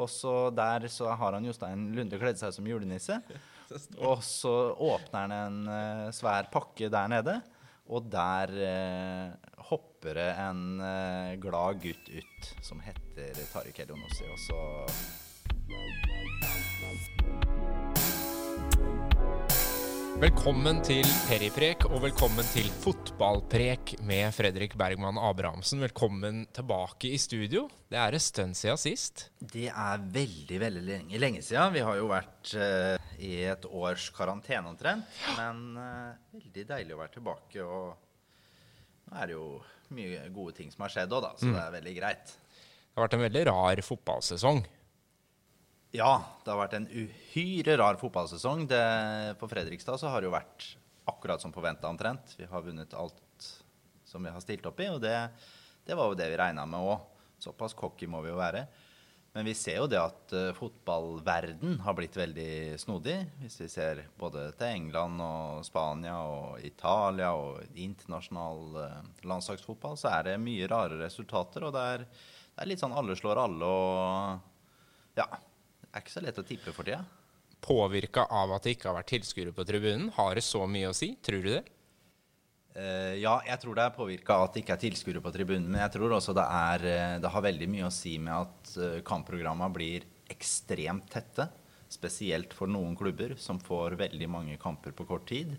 Og så der så har han Jostein Lunde kledd seg som julenisse. Og så åpner han en uh, svær pakke der nede, og der uh, hopper det en uh, glad gutt ut som heter Tariq Elionossi. Og så Velkommen til Periprek, og velkommen til Fotballprek med Fredrik Bergman Abrahamsen. Velkommen tilbake i studio. Det er en stund siden sist. Det er veldig, veldig lenge, lenge siden. Vi har jo vært uh, i et års karantene omtrent. Men uh, veldig deilig å være tilbake. Og nå er det jo mye gode ting som har skjedd òg, da. Så det er veldig greit. Det har vært en veldig rar fotballsesong. Ja, det har vært en uhyre rar fotballsesong. Det, på Fredrikstad så har det jo vært akkurat som forventa omtrent. Vi har vunnet alt som vi har stilt opp i, og det, det var jo det vi regna med òg. Såpass cocky må vi jo være. Men vi ser jo det at uh, fotballverden har blitt veldig snodig. Hvis vi ser både til England og Spania og Italia og internasjonal uh, landslagsfotball, så er det mye rare resultater. Og det er, det er litt sånn alle slår alle og ja. Er ikke så lett å tippe for tida. Påvirka av at det ikke har vært tilskuere på tribunen, har det så mye å si? Tror du det? Uh, ja, jeg tror det er påvirka at det ikke er tilskuere på tribunen. Men jeg tror også det, er, det har veldig mye å si med at kampprogramma blir ekstremt tette. Spesielt for noen klubber som får veldig mange kamper på kort tid.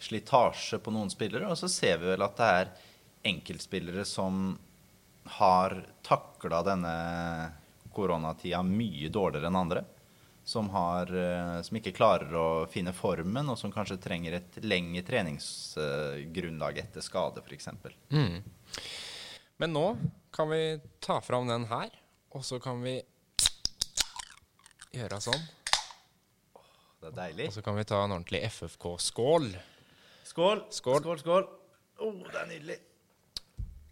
Slitasje på noen spillere. Og så ser vi vel at det er enkeltspillere som har takla denne koronatida mye dårligere enn andre. Som, har, som, ikke klarer å finne formen, og som kanskje trenger et lengre treningsgrunnlag etter skade, f.eks. Mm. Men nå kan vi ta fram den her, og så kan vi gjøre sånn. Det er deilig. Og så kan vi ta en ordentlig FFK-skål. Skål. Skål. Skål, skål. Oh, det er nydelig.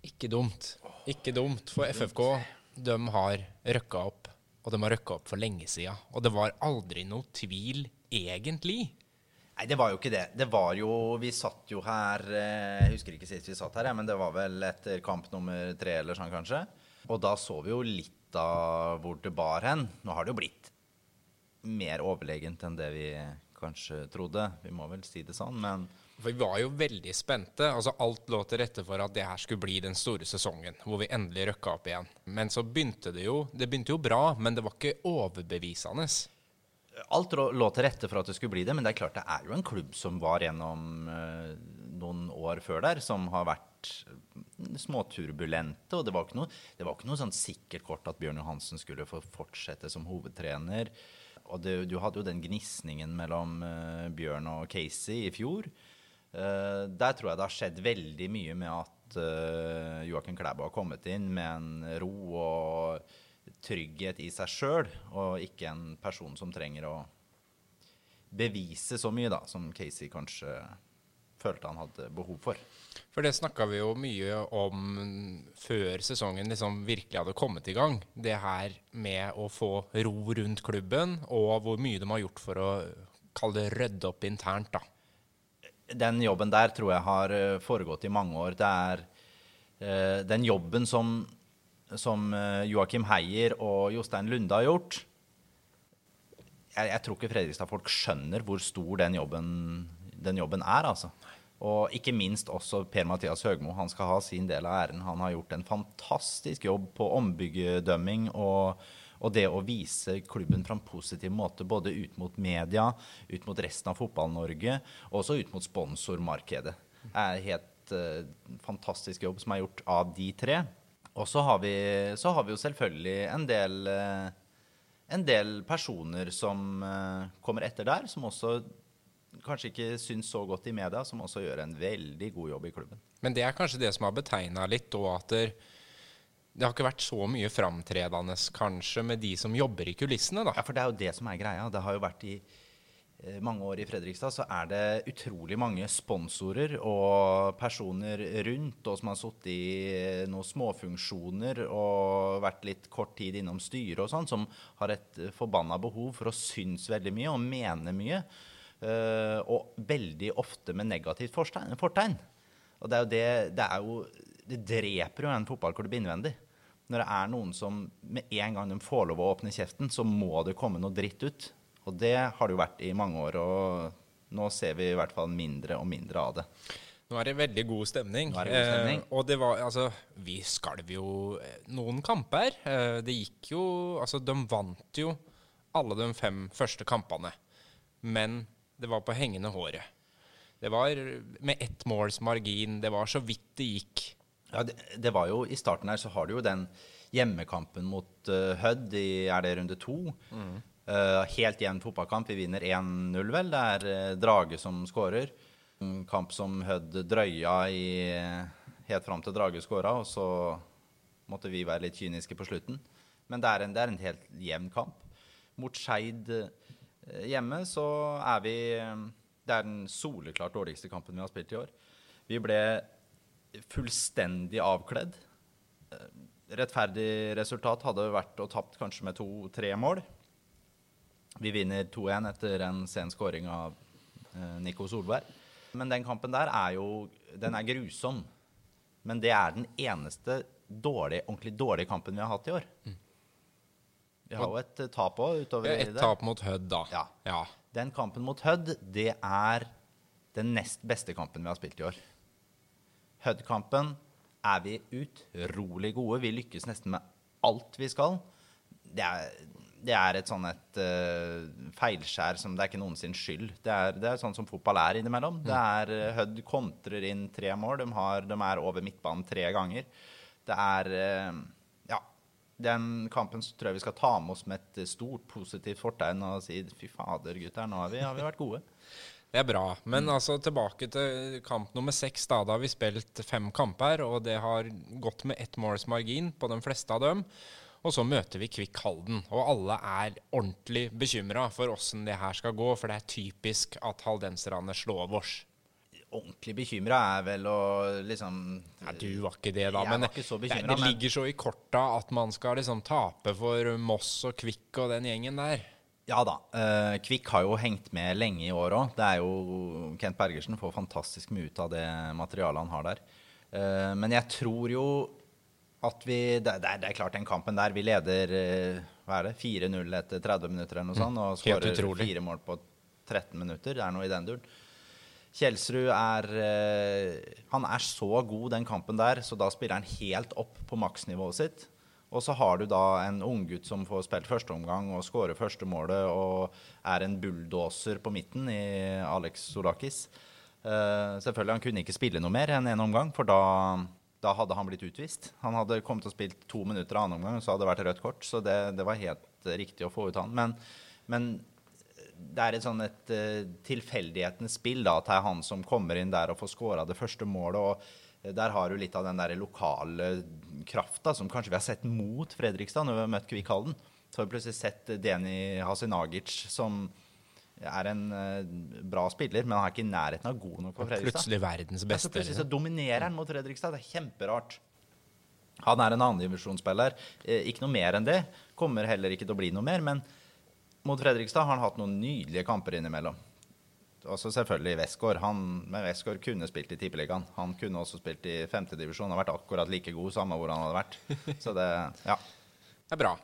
Ikke dumt. Ikke dumt, for FFK de har røkka opp, og de har røkka opp for lenge siden. Og det var aldri noe tvil, egentlig. Nei, det var jo ikke det. Det var jo Vi satt jo her Jeg husker ikke sist vi satt her, men det var vel etter kamp nummer tre eller sånn, kanskje. Og da så vi jo litt av hvor det bar hen. Nå har det jo blitt mer overlegent enn det vi kanskje trodde. Vi må vel si det sånn, men for vi var jo veldig spente. altså Alt lå til rette for at det her skulle bli den store sesongen, hvor vi endelig røkka opp igjen. Men så begynte det jo Det begynte jo bra, men det var ikke overbevisende. Alt lå til rette for at det skulle bli det, men det er klart det er jo en klubb som var gjennom uh, noen år før der, som har vært småturbulente. Og det var ikke noe, det var ikke noe sånn sikkert kort at Bjørn Johansen skulle få fortsette som hovedtrener. Og det, du hadde jo den gnisningen mellom uh, Bjørn og Casey i fjor. Uh, der tror jeg det har skjedd veldig mye med at uh, Joakim Klæbo har kommet inn med en ro og trygghet i seg sjøl, og ikke en person som trenger å bevise så mye da, som Casey kanskje følte han hadde behov for. For det snakka vi jo mye om før sesongen liksom virkelig hadde kommet i gang. Det her med å få ro rundt klubben, og hvor mye de har gjort for å kalle det rydde opp internt. da. Den jobben der tror jeg har foregått i mange år. Det er uh, den jobben som, som Joakim Heier og Jostein Lunde har gjort. Jeg, jeg tror ikke Fredrikstad-folk skjønner hvor stor den jobben, den jobben er, altså. Og ikke minst også Per-Mathias Høgmo. Han skal ha sin del av æren. Han har gjort en fantastisk jobb på ombyggedømming og, og, det å vise klubben på en positiv måte både ut mot media, ut mot resten av Fotball-Norge, og også ut mot sponsormarkedet. Er helt uh, fantastisk jobb som er gjort av de tre. Og så har vi, så har vi jo selvfølgelig en del, uh, en del personer som uh, kommer etter der, som også kanskje ikke syns så godt i media, som også gjør en veldig god jobb i klubben. Men det er kanskje det som har betegna litt, og at det, det, har ikke vært så mye framtredende kanskje med de som jobber i kulissene, da. Ja, for det er jo det som er greia. Det har jo vært i eh, mange år i Fredrikstad, så er det utrolig mange sponsorer og personer rundt, og som har sittet i noen småfunksjoner og vært litt kort tid innom styret og sånn, som har et forbanna behov for å synes veldig mye og mene mye. Og veldig ofte med negativt fortegn. Og det er jo det Det, er jo, det dreper jo en fotballklubb innvendig. Når det er noen som med en gang de får lov å åpne kjeften, så må det komme noe dritt ut. Og det har det jo vært i mange år, og nå ser vi i hvert fall mindre og mindre av det. Nå er det veldig god stemning. Nå er det god stemning. Eh, og det var Altså, vi skalv jo eh, noen kamper. Eh, det gikk jo Altså, de vant jo alle de fem første kampene. Men det var på hengende håret. Det var med ett måls margin. Det var så vidt det gikk. Ja, det, det var jo, I starten her så har du jo den hjemmekampen mot uh, Hødd i er det runde to. Eh, helt jevn fotballkamp. Vi vinner 1-0, vel. Det er uh, Drage som skårer. En kamp som Hødd drøya i helt fram til Drage skåra, og så måtte vi være litt kyniske på slutten. Men det er en, det er en helt jevn kamp. Mot Skeid hjemme så er vi Det er den soleklart dårligste kampen vi har spilt i år. Vi ble fullstendig avkledd. Eh, Rettferdig resultat hadde vært å tapt kanskje med to-tre mål. Vi vinner 2-1 etter en sen skåring av eh, Nico Solberg. Men den kampen der er jo Den er grusom. Men det er den eneste dårlig, ordentlig dårlige kampen vi har hatt i år. Vi har jo et eh, tap òg utover Ett det. tap mot Hødd, da. Ja. ja. Den kampen mot Hødd, det er den nest beste kampen vi har spilt i år. Hødd-kampen er vi utrolig gode. Vi lykkes nesten med alt vi skal. Det er, det er et sånn et uh, feilskjær som det er ikke noen sin skyld. Det er, det er sånn som fotball er innimellom. Det er uh, Hødd kontrer inn tre mål. De, har, de er over midtbanen tre ganger. Det er uh, Ja. Den kampen tror jeg vi skal ta med oss med et stort positivt fortegn og si fy fader, gutter, nå har vi, har vi vært gode. Det er bra. Mm. Men altså tilbake til kamp nummer seks. Da Da har vi spilt fem kamper, og det har gått med ett måls margin på de fleste av dem. Og så møter vi Kvikk Halden, og alle er ordentlig bekymra for åssen det her skal gå, for det er typisk at haldenserne slår oss. Ordentlig bekymra er vel å liksom Ja, du var ikke det, da. Men så det, bekymret, det ligger så i korta at man skal liksom tape for Moss og Kvikk og den gjengen der. Ja da. Uh, Kvikk har jo hengt med lenge i år òg. Kent Bergersen får fantastisk mye ut av det materialet han har der. Uh, men jeg tror jo at vi Det, det, er, det er klart, den kampen der Vi leder uh, hva er det, 4-0 etter 30 minutter eller noe sånt, og Mm. Skårer fire mål på 13 minutter. Det er noe i den duren. Kjelsrud er Han er så god den kampen der, så da spiller han helt opp på maksnivået sitt. Og så har du da en unggutt som får spilt første omgang og skårer første målet og er en bulldoser på midten i Alex Solakis. Uh, selvfølgelig, han kunne ikke spille noe mer enn én en omgang, for da, da hadde han blitt utvist. Han hadde kommet og spilt to minutter annen omgang, så hadde det vært rødt kort. Så det, det var helt riktig å få ut han. Men, men det er et sånn et uh, tilfeldighetens spill da, at det er han som kommer inn der og får skåra det første målet. og eh, Der har du litt av den der lokale krafta som kanskje vi har sett mot Fredrikstad når vi har møtt Kvikk Halden. Så har vi plutselig sett Deni Hasinagic, som er en eh, bra spiller, men han er ikke i nærheten av god nok for Fredrikstad. Plutselig verdens Ja, så beste. plutselig så dominerer han mot Fredrikstad. Det er kjemperart. Han er en annendivisjonsspiller. Eh, ikke noe mer enn det. Kommer heller ikke til å bli noe mer. Men mot Fredrikstad har han hatt noen nydelige kamper innimellom. Også selvfølgelig Westgård. Han, men Westgård kunne spilt i Tippeligaen. Han kunne også spilt i femtedivisjon og vært akkurat like god, samme hvor han hadde vært. Så det, ja. Det er bra.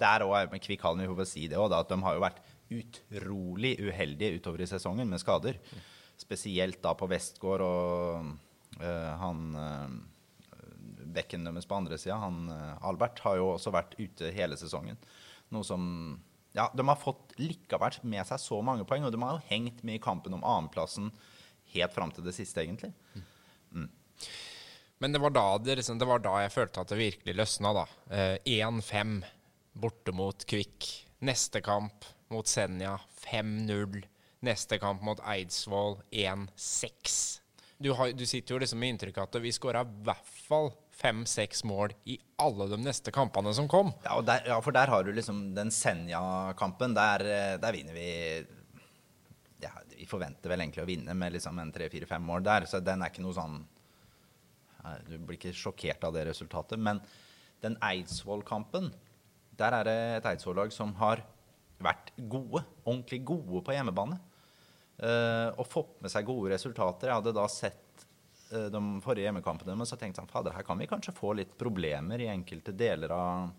Der òg med Kvikk Hallen, vi får si det òg, at de har jo vært utrolig uheldige utover i sesongen med skader. Spesielt da på Vestgård og øh, han øh, bekken deres på andre sida, han øh, Albert, har jo også vært ute hele sesongen. Noe som Ja, de har fått likevel med seg så mange poeng, og de har jo hengt med i kampen om annenplassen helt fram til det siste, egentlig. Men det var da, det, liksom, det var da jeg følte at det virkelig løsna, da. Eh, 1-5 borte mot Kvikk. Neste kamp mot Senja 5-0. Neste kamp mot Eidsvoll 1-6. Du, du sitter jo liksom med inntrykk av at vi skåra i hvert fall fem-seks mål i alle de neste kampene som kom. Ja, der, ja, for der har du liksom den Senja-kampen. Der, eh, der vinner vi ja, Vi forventer vel egentlig å vinne med liksom en tre-fire-fem mål der, så den er ikke noe sånn Du blir ikke sjokkert av det resultatet. Men den Eidsvoll-kampen, der er det et Eidsvoll-lag som har vært gode, ordentlig gode på hjemmebane. Uh, og fått med seg gode resultater. Jeg hadde da sett de forrige hjemmekampene. Men så tenkte jeg fader, her kan vi kanskje få litt problemer i enkelte deler av,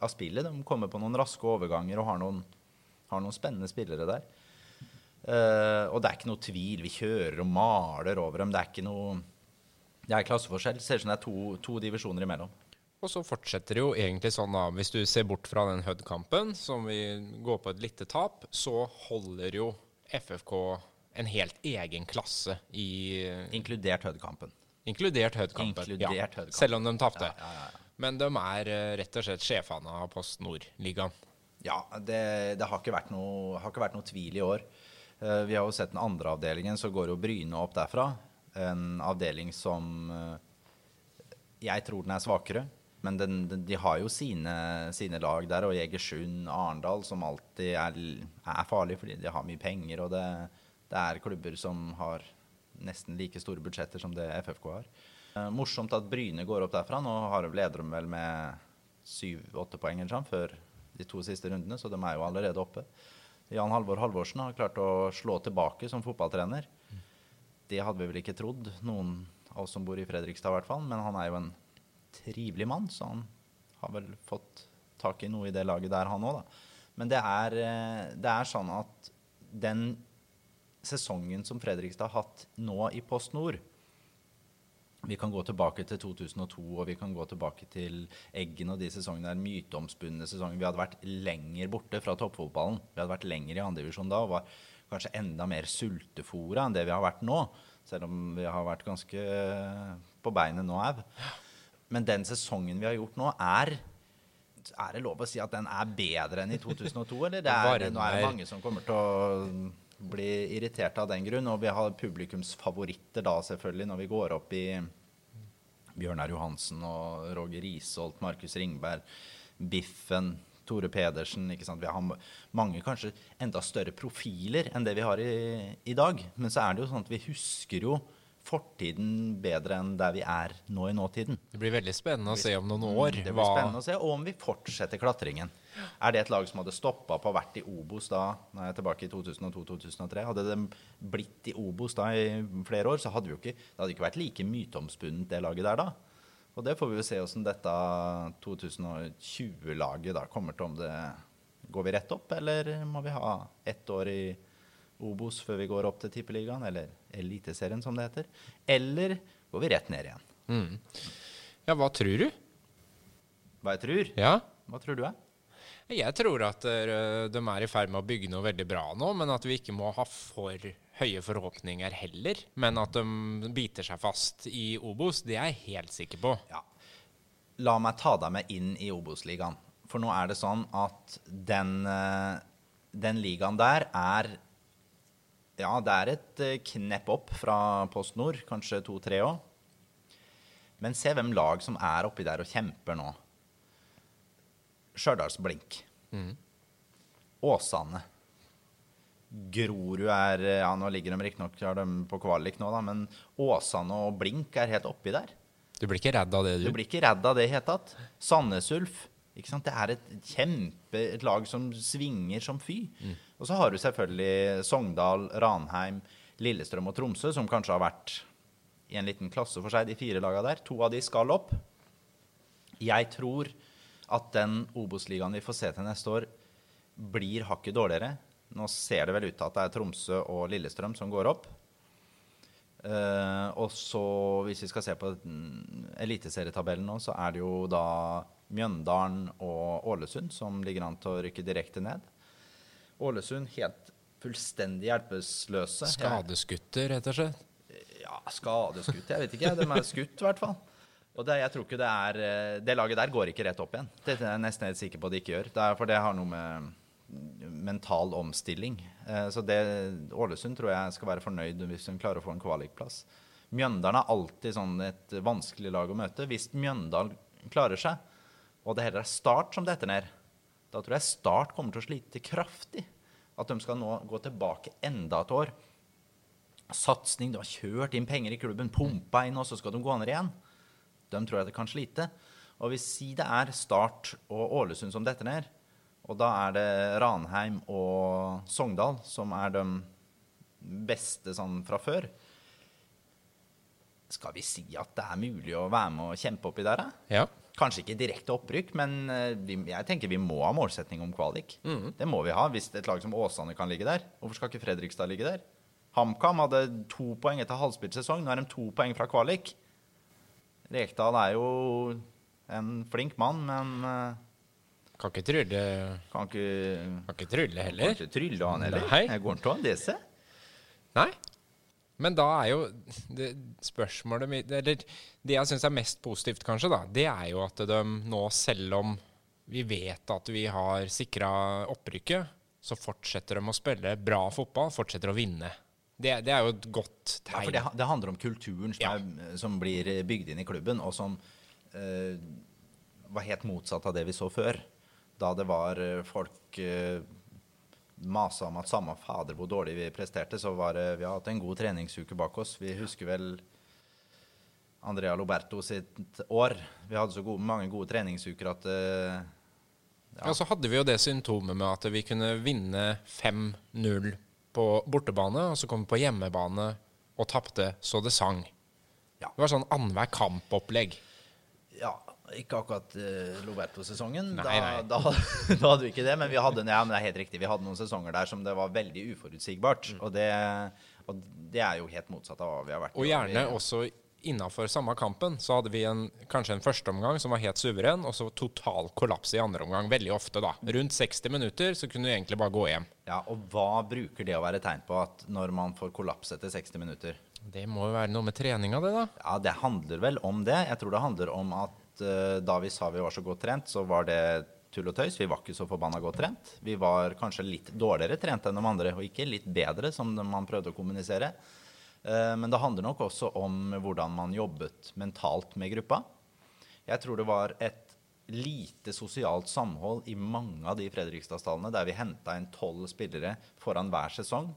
av spillet. De kommer på noen raske overganger og har noen, har noen spennende spillere der. Uh, og det er ikke noe tvil. Vi kjører og maler over dem. Det er ikke noe Det er klasseforskjell. Ser ut som det er to, to divisjoner imellom. Og så fortsetter det jo egentlig sånn, da. Hvis du ser bort fra den Hud-kampen, som vi går på et lite tap, så holder jo FFK en helt egen klasse i Inkludert Hødd-kampen. Inkludert Hødd-kampen. Ja. Hødd-kampen. Selv om de tapte. Ja, ja. Men de er eh, rett og slett sjefene av Post Nord-ligaen. Ja, det, det har, ikke noe, har ikke vært noe tvil i år. Eh, vi har jo sett den andre avdelingen, så går jo Bryne opp derfra. En avdeling som eh, jeg tror den er svakere. Men den, den, de har jo sine, sine lag der, og Jegersund, Arendal, som alltid er, er farlige fordi de har mye penger. Og det, det, er klubber som har nesten like store budsjetter som det FFK har. Eh, morsomt at Bryne går opp derfra. Nå har de leder de vel med syv-åtte poeng eller sånn før de to siste rundene, så de er jo allerede oppe. Jan Halvor Halvorsen har klart å slå tilbake som fotballtrener. Det hadde vi vel ikke trodd, noen av oss som bor i Fredrikstad i hvert fall. Men han er jo en trivelig mann, så han har vel fått tak i noe i det laget der, han òg, da. Men det er, eh, det er sånn at den sesongen som Fredrikstad har hatt nå i Post Nord vi kan gå tilbake til 2002 og vi kan gå tilbake til Eggen og de sesongene der myteomspunne sesonger. Vi hadde vært lenger borte fra toppfotballen. Vi hadde vært lenger i andredivisjon da og var kanskje enda mer sultefòra enn det vi har vært nå. Selv om vi har vært ganske på beinet nå au. Men den sesongen vi har gjort nå, er er det lov å si at den er bedre enn i 2002? Eller det er, nå er det mange som kommer til å bli irritert av den grunn. Og vi har publikumsfavoritter da, selvfølgelig, når vi går opp i Bjørnar Johansen og Roger Risholt, Markus Ringberg, Biffen, Tore Pedersen. ikke sant? Vi har mange kanskje enda større profiler enn det vi har i, i dag. Men så er det jo sånn at vi husker jo fortiden bedre enn der vi er nå i nåtiden. Det blir veldig spennende å se om noen år. Det blir spennende å se, Og om vi fortsetter klatringen. Er det et lag som hadde stoppa på hvert i Obos da nei, tilbake i 2002-2003? Hadde det blitt i Obos da i flere år, så hadde vi jo ikke, det hadde ikke vært like myteomspunnet, det laget der da. Og det får vi jo se åssen dette 2020-laget da kommer til om det Går vi rett opp, eller må vi ha ett år i Obos før vi går opp til Tippeligaen, eller Eliteserien som det heter? Eller går vi rett ned igjen? Mm. Ja, hva tror du? Hva jeg tror? Ja? Hva tror du er? Jeg tror at uh, de er i ferd med å bygge noe veldig bra nå, men at vi ikke må ha for høye forhåpninger heller. Men at de biter seg fast i Obos, det er jeg helt sikker på. Ja. La meg ta deg med inn i Obos-ligaen. For nå er det sånn at den, uh, den ligaen der er Ja, det er et uh, knepp opp fra Post Nord, kanskje to-tre òg. Men se hvem lag som er oppi der og kjemper nå. Stjørdals-Blink. Mm. Åsane. Grorud er Ja, nå ligger de riktignok på kvalik nå, da, men Åsane og Blink er helt oppi der. Du blir ikke redd av det, du? Du blir ikke redd av det i det hele tatt. Sandnes Ulf. Ikke sant? Det er et kjempe et lag som svinger som fy. Mm. Og så har du selvfølgelig Sogndal, Ranheim, Lillestrøm og Tromsø, som kanskje har vært i en liten klasse for seg, de fire lagene der. To av de skal opp. Jeg tror at den Obos-ligaen vi får se til neste år, blir hakket dårligere. Nå ser det vel ut til at det er Tromsø og Lillestrøm som går opp. Uh, og så, hvis vi skal se på eliteserietabellen nå, så er det jo da Mjøndalen og Ålesund som ligger an til å rykke direkte ned. Ålesund helt fullstendig hjelpeløse. Skadeskutter, rett og slett? Ja, skadeskutt. Jeg vet ikke. De er skutt, i hvert fall. Og det, jeg tror ikke det er eh, Det laget der går ikke rett opp igjen. Det er jeg nesten helt sikker på at de ikke gjør. Det er, for det har noe med mental omstilling. Eh, så det, Ålesund tror jeg skal være fornøyd hvis hun klarer å få en kvalikplass. Mjøndalen er alltid sånn et vanskelig lag å møte. Hvis Mjøndalen klarer seg, og det heller er Start som detter ned, da tror jeg Start kommer til å slite kraftig. At de skal nå gå tilbake enda et år. Satsing, de har kjørt inn penger i klubben, pumpa inn, og så skal de gå ned igjen. De tror jeg det kan slite. Og hvis si det er Start og Ålesund som detter ned, og da er det Ranheim og Sogndal som er de beste sånn fra før, skal vi si at det er mulig å være med og kjempe oppi der, da? Ja. Kanskje ikke direkte opprykk, men eh, vi, jeg tenker vi må ha målsetning om kvalik. Det må vi ha hvis et lag som Åsane kan ligge der. Hvorfor skal ikke Fredrikstad ligge der? HamKam hadde to poeng etter halvspilt sesong. Nå er de to poeng fra kvalik. Rekdal er jo en flink mann, men eh, Kan ikke trylle, kan ikke, kan ikke trylle kan ikke trylle han heller. Nei. Jeg går til å seg. Nei. Men da er jo det spørsmålet mitt Eller det jeg syns er mest positivt, kanskje, da, det er jo at de nå, selv om vi vet at vi har sikra opprykket, så fortsetter de å spille bra fotball, fortsetter å vinne. Det, det er jo et godt Ja, for det, det handler om kulturen som, Ja. er, som blir bygd inn i klubben, og som eh, var helt motsatt av det vi så før. Da det var eh, folk eh, masa om at samme fader hvor dårlig vi presterte, så var det Vi har hatt en god treningsuke bak oss. Vi husker vel Andrea Loberto sitt år. Vi hadde så gode, mange gode treningsuker at ja. Ja, så hadde vi jo det symptomet med at vi kunne vinne 5-0 på bortebane, og så kom vi på hjemmebane og tapte så det sang. Ja. Det var sånn annenhver kampopplegg. Ja, ikke akkurat uh, Loberto-sesongen. Da, da, da hadde vi ikke det, men vi hadde, ja, men det er helt riktig. Vi hadde noen sesonger der som det var veldig uforutsigbart. Mm. Og, det, og det er jo helt motsatt av hva vi har vært. Og gjerne Vi- også innafor samme kampen så hadde vi en, kanskje en førsteomgang som var helt suveren, og så total kollaps i andre omgang. Veldig ofte, da. Rundt 60 minutter så kunne du egentlig bare gå hjem. Ja, og hva bruker det å være tegn på at når man får kollaps etter 60 minutter? Det må jo være noe med treninga, det, da. Ja, det handler vel om det. Jeg tror det handler om at eh, da vi sa vi var så godt trent, så var det tull og tøys. Vi var ikke så forbanna godt trent. Vi var kanskje litt dårligere trent enn de andre, og ikke litt bedre, som man prøvde å kommunisere. Eh, Men det handler nok også om hvordan man jobbet mentalt med gruppa. Jeg tror det var et lite sosialt samhold i mange av de Fredrikstad-stallene, der vi henta inn tolv spillere foran hver sesong.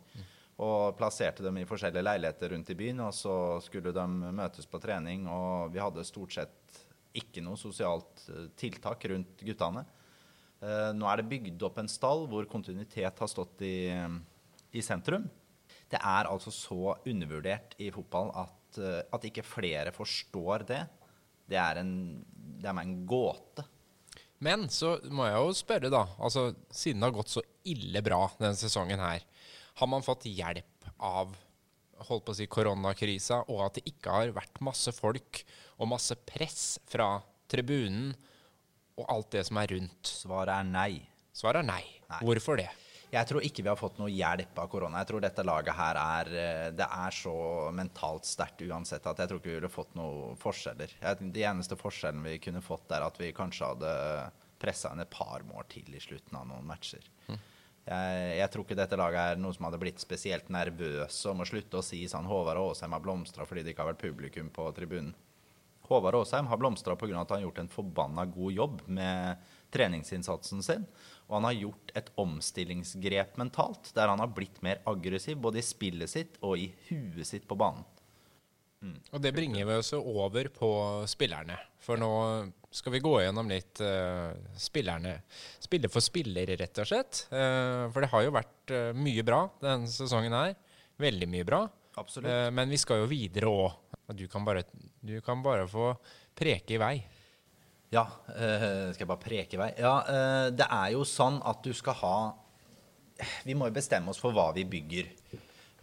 Og plasserte dem i forskjellige leiligheter rundt i byen, og så skulle de møtes på trening. Og vi hadde stort sett ikke noe sosialt eh, tiltak rundt guttene. Eh, Nå er det bygd opp en stall hvor kontinuitet har stått i, i sentrum. Det er altså så undervurdert i fotball at, eh, at ikke flere forstår det. Det er, en, det er meg en gåte. Men så må jeg jo spørre, da. Altså, siden det har gått så ille bra denne sesongen her, har man fått hjelp av holdt på å si koronakrisa, og at det ikke har vært masse folk og masse press fra tribunen og alt det som er rundt? Svaret er nei. Svaret er nei. Nei. Hvorfor det? Jeg tror ikke vi har fått noe hjelp av korona. Jeg tror dette laget her er eh, Det er så mentalt sterkt uansett at jeg tror ikke vi ville fått noen forskjeller. De eneste forskjellen vi kunne fått, er at vi kanskje hadde pressa inn et par mål til i slutten av noen matcher. Jeg, jeg tror ikke dette laget er noen som hadde blitt spesielt nervøse om å slutte å si sånn Håvard Aasheim har blomstra fordi det ikke har vært publikum på tribunen. Håvard Aasheim har blomstra pga. at han har gjort en forbanna god jobb med treningsinnsatsen sin. Og han har gjort et omstillingsgrep mentalt, der han har blitt mer aggressiv både i spillet sitt og i huet sitt på banen. Og det bringer vi oss over på spillerne. For nå skal vi gå gjennom litt uh, spillerne. Spiller for spiller, rett og slett. Uh, for det har jo vært uh, mye bra denne sesongen her. Veldig mye bra. Absolutt. Men vi skal jo videre òg. Du, kan bare- du kan bare få preke i vei. Ja, skal jeg bare preke i vei? Ja, det er jo sånn at du skal ha Vi må jo bestemme oss for hva vi bygger.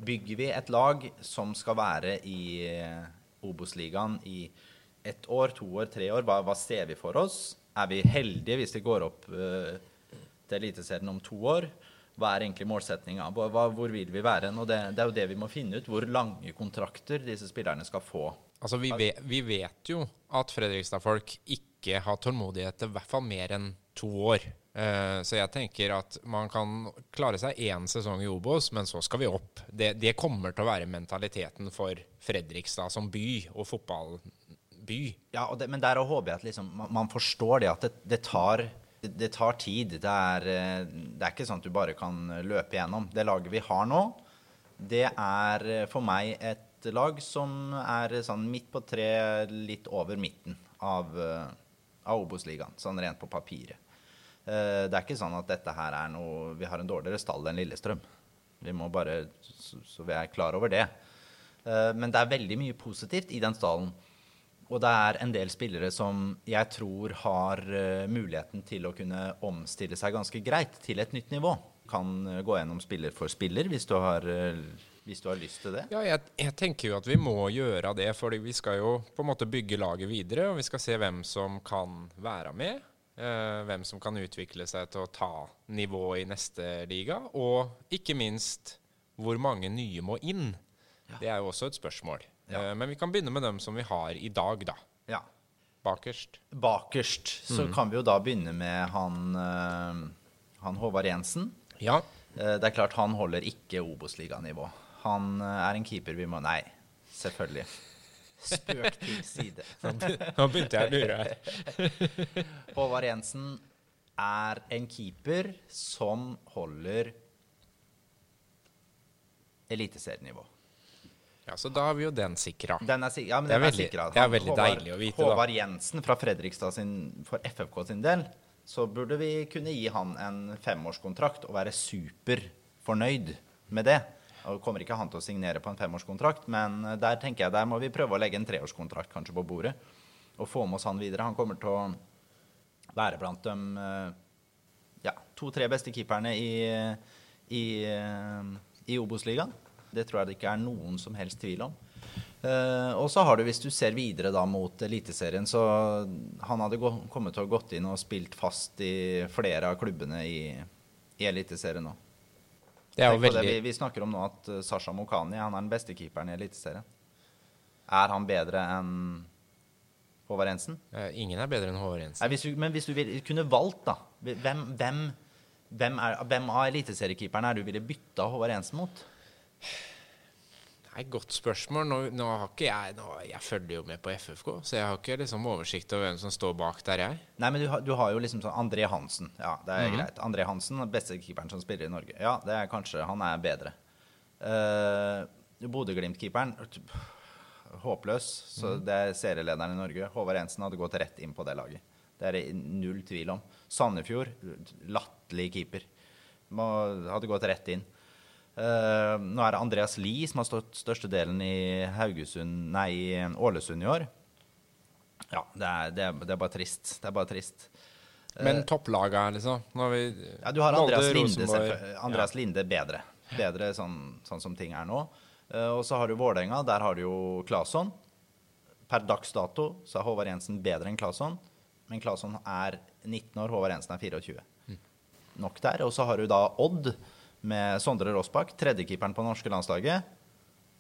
Bygger vi et lag som skal være i eh, Obos-ligaen i ett år, to år, tre år, hva, hva ser vi for oss? Er vi heldige hvis vi går opp uh, til Eliteserien om to år? Hva er egentlig målsettinga? Hvor vil vi være? Og det, det er jo det vi må finne ut. Hvor lange kontrakter disse spillerne skal få. Altså, vi vet, vi vet jo at Fredrikstad-folk ikke har tålmodighet til i hvert fall mer enn to år. Eh, så jeg tenker at man kan klare seg én sesong i Obos, men så skal vi opp. Det, det kommer til å være mentaliteten for Fredrikstad som by og fotballby. Ja, det, men der håper jeg at liksom, man, forstår det at det, det, tar, tar tid. Er, eh, det er ikke sånn at du bare kan løpe igjennom. Det laget vi har nå, det er eh, for meg et lag som er sånn midt på tre, litt over midten av, av Obos-ligaen, sånn rent på papiret. Eh, Det er ikke sånn at dette her er noe Vi har en dårligere stall enn Lillestrøm. Vi må bare Så, så vi er klar over det. Eh, men det er veldig mye positivt i den stallen. Og det er en del spillere som jeg tror har eh, muligheten til å kunne omstille seg ganske greit til et nytt nivå. Kan gå gjennom spiller for spiller hvis du har, hvis du har lyst til det. Ja, jeg, jeg tenker jo at vi må gjøre det, for vi skal jo på en måte bygge laget videre. Og vi skal se hvem som kan være med. Eh, hvem som kan utvikle seg til å ta nivået i neste liga. Og ikke minst hvor mange nye må inn. Det er jo også et spørsmål. Ja. Eh, men vi kan begynne med dem som vi har i dag, da. Ja. Bakerst. Bakerst så kan vi jo da begynne med han, eh, han Håvard Jensen. Ja. Det er klart han holder ikke Obos-liganivå. Han er en keeper vi må Nei, selvfølgelig. Spøk til side. Nå begynte jeg å lure her. Håvard Jensen er en keeper som holder eliteserienivå. Ja, så da har vi jo den sikra. Den er, sikra, ja, men Det er den er veldig- Han, det er veldig Håvard- deilig å vite, da. Håvard Jensen fra Fredrikstad sin, for FFK sin del, så burde vi kunne gi han en femårskontrakt og være superfornøyd med det. Og kommer ikke han til å signere på en femårskontrakt, men eh, der tenker jeg der må vi prøve å legge en treårskontrakt kanskje på bordet. Og få med oss han videre. Han kommer til å være blant de eh, ja, to-tre beste keeperne i, i, eh, i Obos-ligaen. Det tror jeg det ikke er noen som helst tvil om. Uh, og så har du, hvis du ser videre da mot Eliteserien, så han hadde kommet til å gått inn og spilt fast i flere av klubbene i, i Eliteserien nå. Det er jo veldig vi, vi snakker om nå at uh, Sasha Mokani han er den beste keeperen i Eliteserien. Er han bedre enn Håvard Jensen? Uh, Ingen er bedre enn Håvard Jensen. Nei, hvis du, men hvis du vil, kunne valgt, da Hvem, hvem, hvem, er, hvem av eliteseriekeeperne er du ville bytta Håvard Jensen mot? Nei, Godt spørsmål. Nå, nå har ikke jeg nå, Jeg følger jo med på FFK, så jeg har ikke liksom oversikt over hvem som står bak der, jeg. Nei, men du har, du har jo liksom sånn André Hansen. Ja, det er greit. André Hansen, beste keeperen som spiller i Norge. Ja, det er kanskje Han er bedre. Uh, Bodø-Glimt-keeperen Håpløs. Så det er serielederen i Norge. Håvard Jensen hadde gått rett inn på det laget. Det er det null tvil om. Sandefjord, latterlig keeper. Må, hadde gått rett inn. Eh, nå er det Andreas Lie som har stått størstedelen i Haugesund, nei, i Ålesund i år. Ja, det er, det, er, det er bare trist. Det er bare trist. Men topplaga, liksom. Vi Ja, du har Andreas Linde, Andreas ja. Linde bedre. Bedre sånn, sånn som ting er nå. Uh, og så har du Vålerenga. Der har du jo Claesson. Per dags dato så er Håvard Jensen bedre enn Claesson. Men Claesson er 19 år, Håvard Jensen er 24. Nok der. Og så har du da Odd med Sondre Rossbakk, tredjekeeperen på norske landslaget.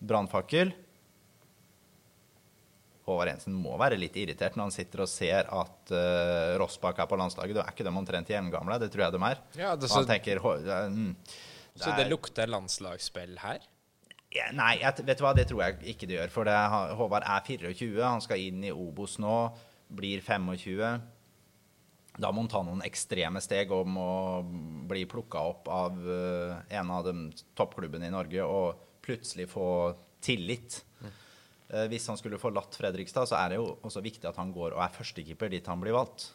Brannfakkel. Håvard Jensen må være litt irritert når han sitter og ser at uh, Rossbakk er på landslaget. Da er ikke de omtrent jevngamle, det tror jeg de er. Ja, det- så, han tenker mm, det Så det lukter landslagsspill her? ja, Nei, jeg, vet du hva, det tror jeg ikke det gjør. For det, Håvard er 24, han skal inn i Obos nå, blir 25. Da må han ta noen ekstreme steg om å bli plukka opp av eh, en av de toppklubbene i Norge og plutselig få tillit. Eh, hvis han skulle forlatt Fredrikstad, så er det jo også viktig at han går og er førstekeeper dit han blir valgt.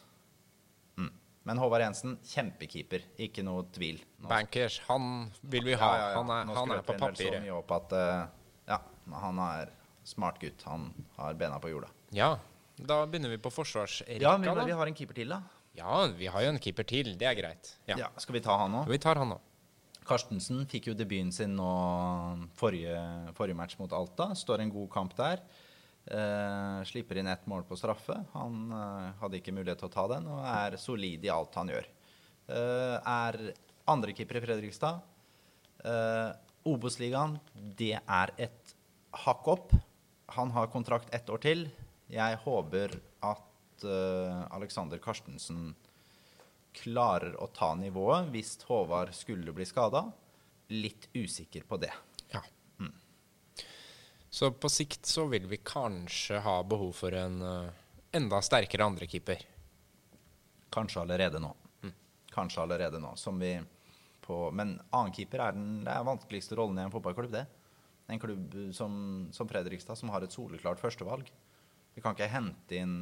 Mm. Men Håvard Jensen, kjempekeeper. Ikke noe tvil. Nå- Bankers, han vil vi ha. ja, ja, ja. Han er, han er på papiret. så mye opp at eh, ja, han er smart gutt. Han har bena på jorda. Ja, da begynner vi på forsvarsrekka, Ja, men vi har en keeper til, da. Ja, vi har jo en keeper til. Det er greit. Ja. Ja, skal vi ta han nå? Vi tar han nå. Karstensen fikk jo debuten sin nå forrige, forrige match mot Alta. Står en god kamp der. Eh, slipper inn ett mål på straffe. Han eh, hadde ikke mulighet til å ta den, og er solid i alt han gjør. Eh, er andrekeeper i Fredrikstad. Eh, Obos-ligaen, det er et hakk opp. Han har kontrakt ett år til. Jeg håper at eh, Alexander Karstensen klarer å ta nivået hvis Håvard skulle bli skada. Litt usikker på det. Ja. Så på sikt så vil vi kanskje ha behov for en uh, enda sterkere andrekeeper. Kanskje allerede nå. Kanskje allerede nå. Som vi på, men annenkeeper er den det er vanskeligste rollen i en fotballklubb. det. En klubb som, som Fredrikstad, som har et soleklart førstevalg. Vi kan ikke hente inn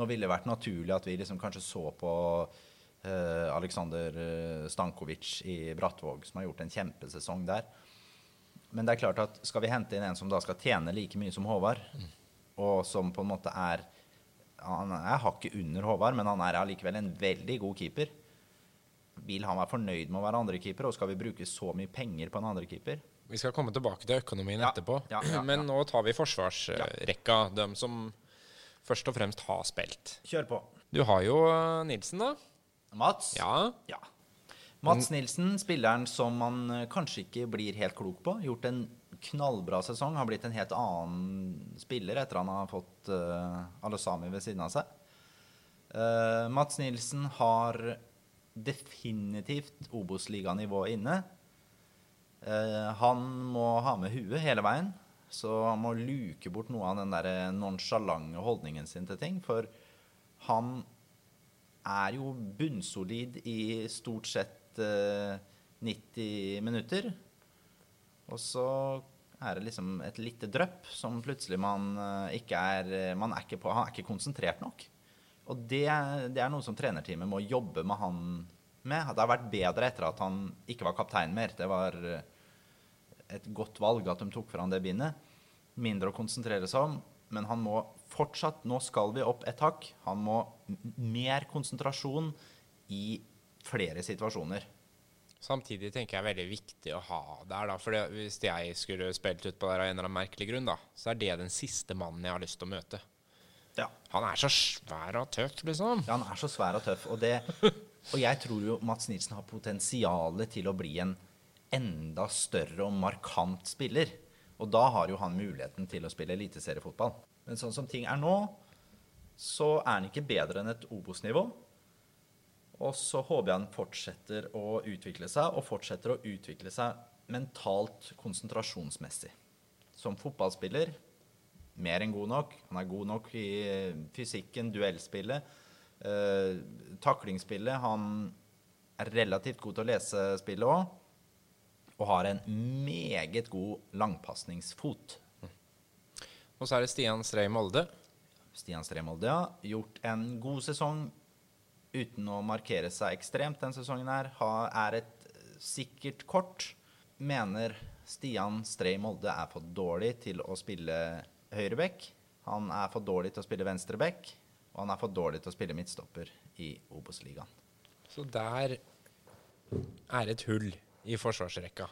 Nå ville det vært naturlig at vi liksom kanskje så på uh, Aleksandr eh, Stankovic i Brattvåg, som har gjort en kjempesesong der. Men det er klart at skal vi hente inn en som da skal tjene like mye som Håvard, og som på en måte er Han er hakket under Håvard, men han er allikevel en veldig god keeper. Vil han være fornøyd med å være andrekeeper, og skal vi bruke så mye penger på en andrekeeper? Vi skal komme tilbake til økonomien Ja, etterpå. ja, ja, Men nå tar vi forsvarsrekka, de som først og fremst har spilt. Kjør på. Du har jo eh, Nilsen, da. Mats? Ja. Ja. Mats Nilsen, spilleren som man eh, kanskje ikke blir helt klok på. Gjort en knallbra sesong. Har blitt en helt annen spiller etter han har fått uh, Alosami ved siden av seg. Uh, Mats Nilsen har definitivt Obos-liganivået inne. Uh, han må ha med huet hele veien, så han må luke bort noe av den der nonsjalante holdningen sin til ting. For han er jo bunnsolid i stort sett eh, 90 minutter. Og så er det liksom et lite drypp som plutselig man eh, ikke er eh, Man er ikke på Han er ikke konsentrert nok. Og det, det er noe som trenerteamet må jobbe med han med. Det har vært bedre etter at han ikke var kaptein mer. Det var eh, et godt valg at de tok fra han det bindet. Mindre å konsentrere seg om. Men han må fortsatt Nå skal vi opp et hakk. Han må mer konsentrasjon i flere situasjoner. Samtidig tenker jeg er veldig viktig å ha der, da. For hvis jeg skulle spilt utpå der av en eller annen merkelig grunn, da, så er det den siste mannen jeg har lyst til å møte. Ja. Han er så svær og tøff, liksom. Ja, han er så svær og tøff. Og, det, og jeg tror jo Mats Nilsen har potensial til å bli en enda større og markant spiller. Og da har jo han muligheten til å spille eliteseriefotball. Men sånn som ting er nå, så er han ikke bedre enn et Obos-nivå. Og så håper jeg han fortsetter å utvikle seg, og fortsetter å utvikle seg mentalt konsentrasjonsmessig. Som fotballspiller mer enn god nok. Han er god nok i fysikken, duellspillet, eh, taklingsspillet. Han er relativt god til å lese spillet òg. Og har en meget god langpasningsfot. Og så er det Stian Strei Molde. Stian Stremolde, ja. Gjort en god sesong uten å markere seg ekstremt den sesongen her. Ha, er et sikkert kort. Mener Stian Strei Molde er for dårlig til å spille høyreback. Han er for dårlig til å spille venstreback. Og han er for dårlig til å spille midtstopper i Obos-ligaen. Så der er et hull i forsvarsrekka.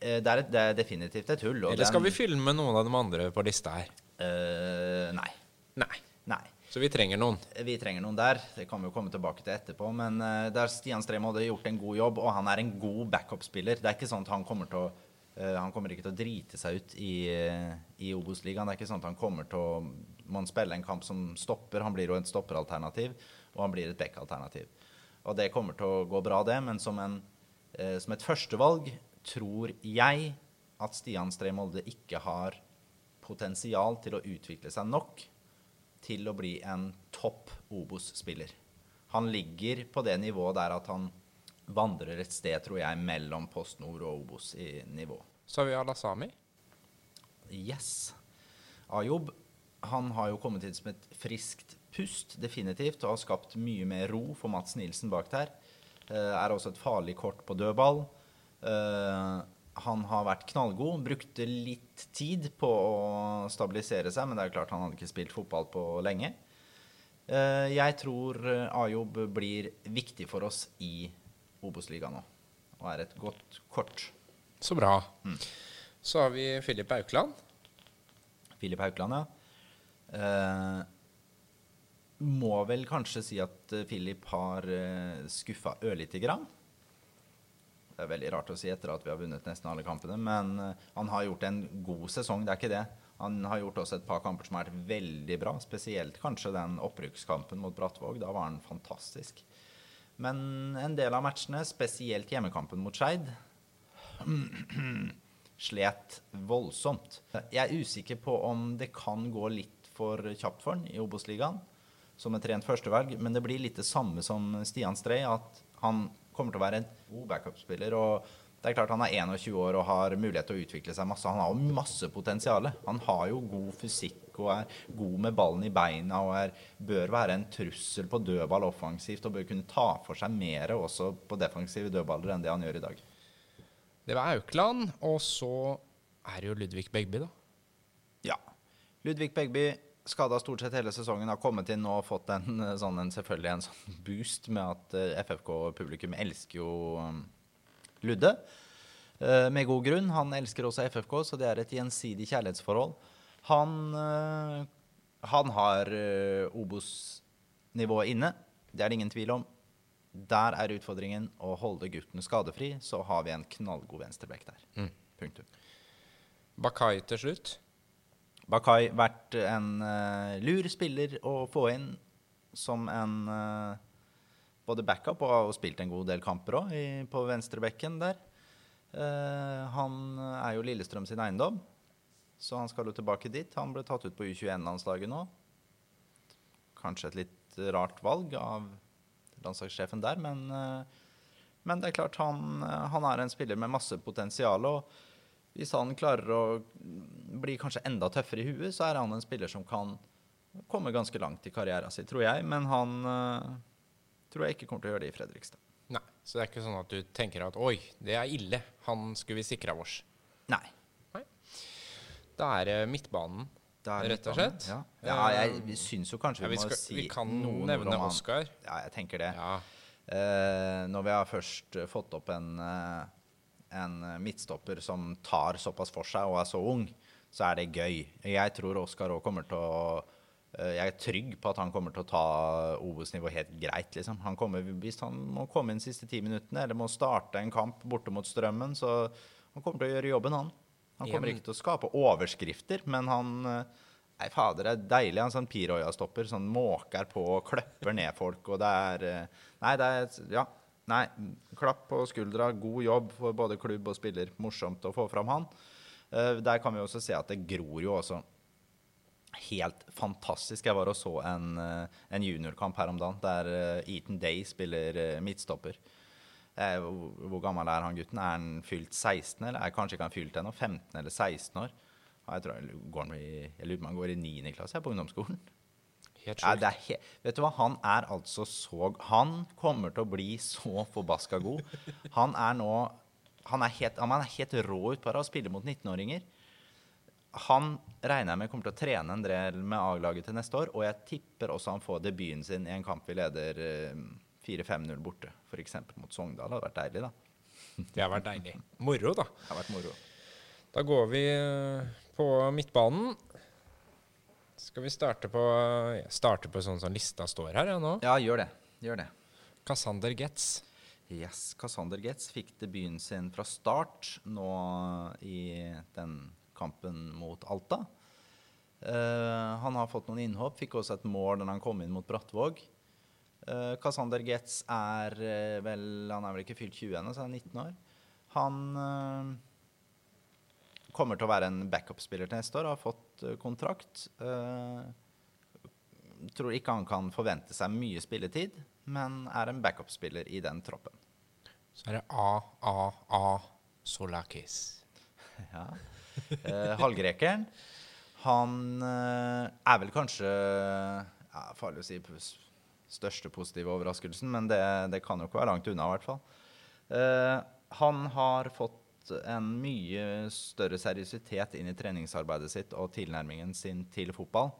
Eh, Det er, et, det er definitivt et hull. Eller skal vi fylle med noen av de andre på lista her? Uh, nei. Nei. Nei. Så vi trenger noen. Vi trenger noen der. Det kan vi jo komme tilbake til etterpå. Men uh, der Stian Strem har gjort en god jobb, og han er en god backup-spiller. Det er ikke sånn at han kommer til å uh, han kommer ikke til å drite seg ut i, eh, i Obos-ligaen. Det er ikke sånn at han kommer til å må han spille en kamp som stopper. Han blir jo et stopperalternativ, og han blir et back-alternativ. Og det kommer til å gå bra, det. Men som, en, eh, som et førstevalg tror jeg at Stian Stree Molde ikke har potensial til å utvikle seg nok til å bli en topp Obos-spiller. Han ligger på det nivået der at han vandrer et sted, tror jeg, mellom Post Nord og Obos i nivå. Så har vi Alasami. Yes. Ayob han har jo kommet inn som et friskt pust, definitivt, og har skapt mye mer ro for Mats Nilsen bak der. Eh, er også et farlig kort på dødball. Eh, han har vært knallgod. Brukte litt tid på å stabilisere seg, men det er jo klart han hadde ikke spilt fotball på lenge. Eh, jeg tror Ajob blir viktig for oss i Obos-ligaen nå, og er et godt kort. Så bra. Så har vi Filip Aukland. Filip Aukland, ja. Eh, må vel kanskje si at Philip har eh, skuffa ørlite grann. Det er veldig rart å si etter at vi har vunnet nesten alle kampene, men eh, han har gjort en god sesong, det er ikke det. Han har gjort også et par kamper som har vært veldig bra, spesielt kanskje den opprykkskampen mot Brattvåg. Da var han fantastisk. Men en del av matchene, spesielt hjemmekampen mot Skeid, slet voldsomt. Jeg er usikker på om det kan gå litt for kjapt for han i Obos-ligaen som et rent førstevalg, men det blir litt det samme som Stian Strei, at han kommer til å være en god backup-spiller. og det er klart Han er 21 år og har mulighet til å utvikle seg masse. Han har jo masse potensial. Han har jo god fysikk og er god med ballen i beina og er, bør være en trussel på dødball offensivt og bør kunne ta for seg mer også på defensive dødballer enn det han gjør i dag. Det var Aukland, og så er det jo Ludvig Begby, da. Ja. Ludvig Begby skada stort sett hele sesongen, har kommet inn og fått en, eh, sånn, en selvfølgelig en sånn boost med at eh, FFK-publikum elsker jo um, Ludde. Eh, med god grunn. Han elsker også FFK, så det er et gjensidig kjærlighetsforhold. Han, han har Obos-nivået inne. Det er det ingen tvil om. Der er utfordringen å holde gutten skadefri, så har vi en knallgod venstreback der. Mm. Punktum. Bakai til slutt. Bakai vært en uh, lur spiller å få inn som en uh, både backup og har spilt en god del kamper òg på venstrebekken der. Uh, han er jo Lillestrøm sin eiendom, så han skal jo tilbake dit. Han ble tatt ut på U21-landslaget nå. Kanskje et litt rart valg av landslagssjefen der, men, men det er klart han, han er en spiller med masse potensial. og hvis han klarer å bli kanskje enda tøffere i huet, så er han en spiller som kan komme ganske langt i karrieren sin, tror jeg. Men han uh, tror jeg ikke kommer til å gjøre det i Fredrikstad. Nei, Så det er ikke sånn at du tenker at oi, det er ille. Han skulle vi sikra oss. Nei. Da er det midtbanen, det er rett og slett. Ja, ja jeg vi syns jo kanskje Ja, vi, vi, skal, si vi kan nevne. Oskar. Ja, jeg tenker det. Ja. Uh, når vi har først eh, fått opp en, eh, en midtstopper som tar såpass for seg og er så ung, så er det gøy. Jeg tror Oskar òg kommer til å eh, Jeg er trygg på at han kommer til å ta Obos-nivå helt greit. Liksom. Han kommer, hvis han må komme inn de siste ti minuttene eller må starte en kamp borte mot Strømmen, så han kommer til å gjøre jobben, han. Han kommer ikke til å skape overskrifter, men han eh, Nei, fader, det er deilig. Han sånn Piroya-stopper. Sånn måker på og kløpper ned folk, og det er eh, Nei, det er Ja. Nei, klapp på skuldra. God jobb for både klubb og spiller. Morsomt å få fram han. Eh, der kan vi også se at det gror jo også helt fantastisk. Jeg var og så en, eh, en juniorkamp her om dagen der eh, Eaton Day spiller midtstopper. Hvor, gammel er han gutten? Er han fylt 16, eller er kanskje ikke han fylt ennå? 15 eller 16 år? Jeg, tror jeg lurer på han går i 9. klasse på ungdomsskolen. Helt Ja, sjukt. det er he vet du hva, han er altså så Han kommer til å bli så forbaska god. Han er nå Han er helt, han er helt rå utpå det å spille mot 19-åringer. Han regner jeg med kommer til å trene en del med A-laget til neste år, og jeg tipper også han får debuten sin i en kamp vi leder eh, 4-5-0 borte, f.eks. mot Sogndal. Det hadde vært deilig, da. Det har vært deilig. Moro, da. Det hadde vært moro. Da går vi eh, på midtbanen. Skal vi starte på starte på sånn som lista står her ja, nå. Ja, gjør det. Gjør det. Cassander Getz. Yes, Cassander Getz fikk debuten sin fra start nå i den kampen mot Alta. Uh, han har fått noen innhopp, fikk også et mål da han kom inn mot Brattvåg. Uh, Cassander Getz er uh, vel Han er vel ikke fylt 20 ennå, så han er 19 år. Han eh, kommer til å være en backup-spiller til neste år, har fått eh, kontrakt. Eh, tror ikke han kan forvente seg mye spilletid, men er en backup-spiller i den troppen. Så er det AAA Solakis. Ja. Eh, Halvgrekeren. Han eh, er vel kanskje ja, Farlig å si største positive overraskelsen, men det, det kan jo ikke være langt unna, i hvert fall. Eh, han har fått en mye større seriøsitet inn i treningsarbeidet sitt og tilnærmingen sin til fotball.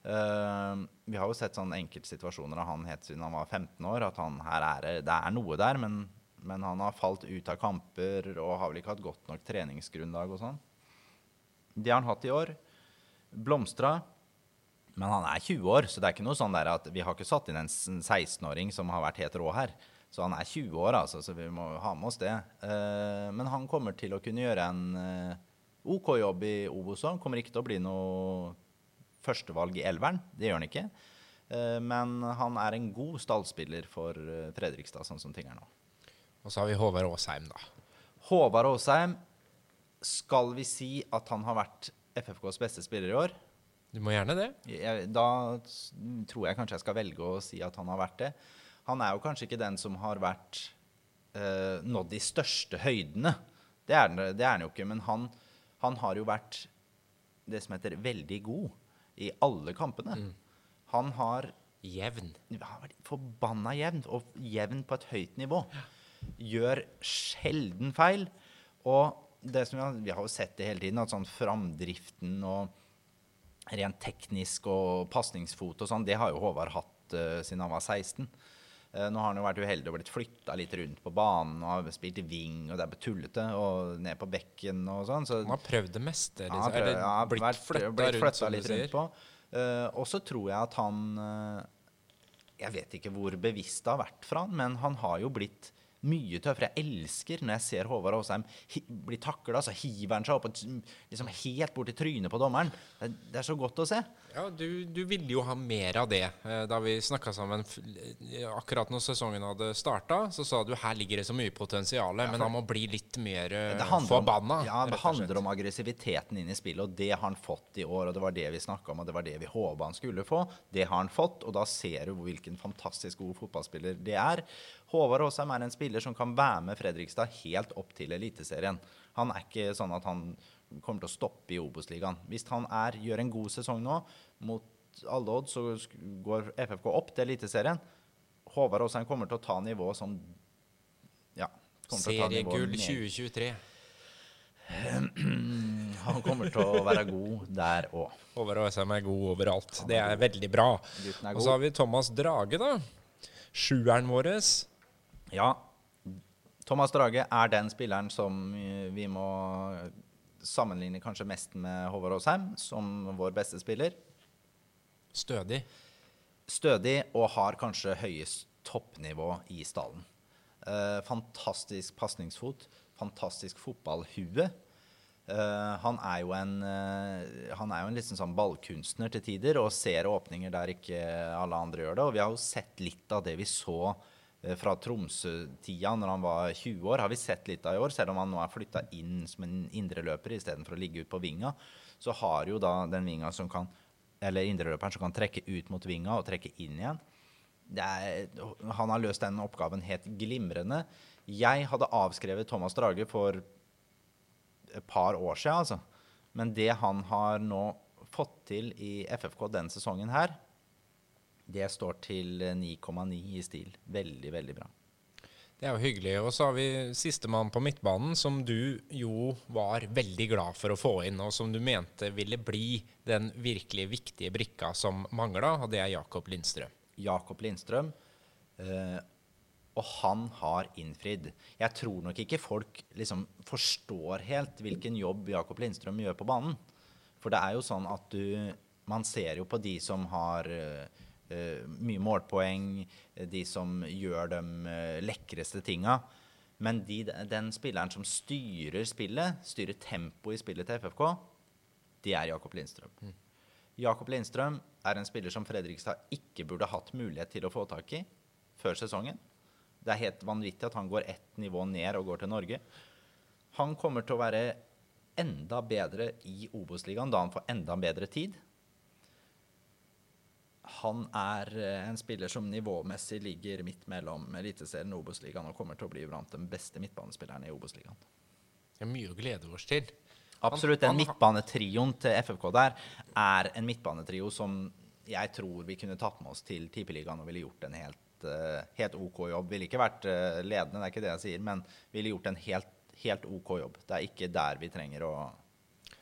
Uh, vi har jo sett sånne enkeltsituasjoner av han helt siden han var 15 år, at han er, det er noe der, men, men han har falt ut av kamper og har vel ikke hatt godt nok treningsgrunnlag og sånn. Det har han hatt i år. Blomstra. Men han er 20 år, så det er ikke noe sånn der at vi har ikke satt inn en 16-åring som har vært helt rå her. Så han er 20 år, altså, så vi må ha med oss det. Eh, men han kommer til å kunne gjøre en eh, OK jobb i Obos òg. Kommer ikke til å bli noe førstevalg i elveren. Det gjør han ikke. Eh, men han er en god stallspiller for Fredrikstad, sånn som ting er nå. Og så har vi Håvard Aasheim, da. Håvard Aasheim, skal vi si at han har vært FFKs beste spiller i år? Du må gjerne det. Jeg, da tror jeg kanskje jeg skal velge å si at han har vært det. Han er jo kanskje ikke den som har vært eh, nådd de største høydene. Det er, det er han jo ikke. Men han, han har jo vært det som heter veldig god i alle kampene. Han har Jevn. han har vært forbanna jevn, og jevn på et høyt nivå. Gjør sjelden feil. Og det som vi har, vi har jo sett det hele tiden, at sånn framdriften og rent teknisk og pasningsfot og sånn, det har jo Håvard hatt uh, siden han var 16. Uh, nå har han jo vært uheldig og blitt flytta litt rundt på banen og har spilt i wing, og det er tullete, og ned på bekken og sånn. Så, han har prøvd det meste? Liksom. Ja, prøvd, ja, blitt flytta rundt, litt rundt på. Uh, og så tror jeg at han Jeg vet ikke hvor bevisst det har vært fra han, men han har jo blitt mye tøffere. Jeg elsker når jeg ser Håvard Aasheim bli takla, så hiver han seg opp og liksom helt bort i trynet på dommeren. Det, det er så godt å se. Ja, du, du, ville jo ha mer av det. Eh, da vi snakka sammen akkurat når sesongen hadde starta, så sa du her ligger det så mye potensial, ja, men han må bli litt mer eh, forbanna. Ja, det handler om aggressiviteten inn i spillet, og det har han fått i år. Og det var det vi snakka om, og det var det vi håpa han skulle få. Det har han fått, og da ser du hvilken fantastisk god fotballspiller det er. Håvard Aasheim er en spiller som kan være med Fredrikstad helt opp til Eliteserien. Han er ikke sånn at han kommer til å stoppe i Obos-ligaen. Hvis han er, gjør en god sesong nå, mot alle odds, så går FFK opp til Eliteserien. Håvard Aasheim kommer til å ta nivået som Ja. Seriegull 2023. Han kommer til å være god der òg. Håvard Aasheim er god overalt. Det er veldig bra. Og så har vi Thomas Drage, da. Sjueren vår. Ja. Thomas Drage er den spilleren som vi må sammenligne kanskje mest med Håvard Aasheim som vår beste spiller. Stødig. Stødig og har kanskje høyest toppnivå i stallen. Eh, fantastisk pasningsfot, fantastisk fotballhue. Eh, han er jo en, eh, han er jo en liksom sånn ballkunstner til tider og ser åpninger der ikke alle andre gjør det. Og vi har jo sett litt av det vi så Eh, fra Tromsø-tida, når han var 20 år, har vi sett litt av i år. Selv om han nå er flytta inn som en indreløper istedenfor å ligge ut på vinga, så har jo da den vinga som kan eller indreløperen som kan trekke ut mot vinga og trekke inn igjen. Er, han har løst den oppgaven helt glimrende. Jeg hadde avskrevet Thomas Drage for et par år siden, altså. Men det han har nå fått til i FFK denne sesongen her, det står til 9,9 i stil. Veldig, veldig bra. Det er jo hyggelig. Og så har vi sistemann på midtbanen, som du jo var veldig glad for å få inn, og som du mente ville bli den virkelig viktige brikka som mangla, og det er Jakob Lindstrøm. Jakob Lindstrøm. Eh, og han har innfridd. Jeg tror nok ikke folk liksom forstår helt hvilken jobb Jakob Lindstrøm gjør på banen. For det er jo sånn at du Man ser jo på de som har eh, Eh, mye målpoeng, eh, de som gjør de eh, lekreste tinga. Men de, den spilleren som styrer spillet, styrer tempoet i spillet til FFK, det er Jakob Lindstrøm. Mm. Jakob Lindstrøm er en spiller som Fredrikstad ikke burde hatt mulighet til å få tak i før sesongen. Det er helt vanvittig at han går ett nivå ned og går til Norge. Han kommer til å være enda bedre i Obos-ligaen da han får enda bedre tid han er eh, en spiller som nivåmessig ligger midt mellom Eliteserien og Obos-ligaen og kommer til å bli blant de beste midtbanespillerne i Obos-ligaen. Det er mye å glede oss til. Absolutt. Den midtbanetrioen til FFK der er en midtbanetrio som jeg tror vi kunne tatt med oss til Tippeligaen og ville gjort en helt, uh, helt OK jobb. Ville ikke vært uh, ledende, det er ikke det jeg sier, men ville gjort en helt, helt OK jobb. Det er ikke der vi trenger å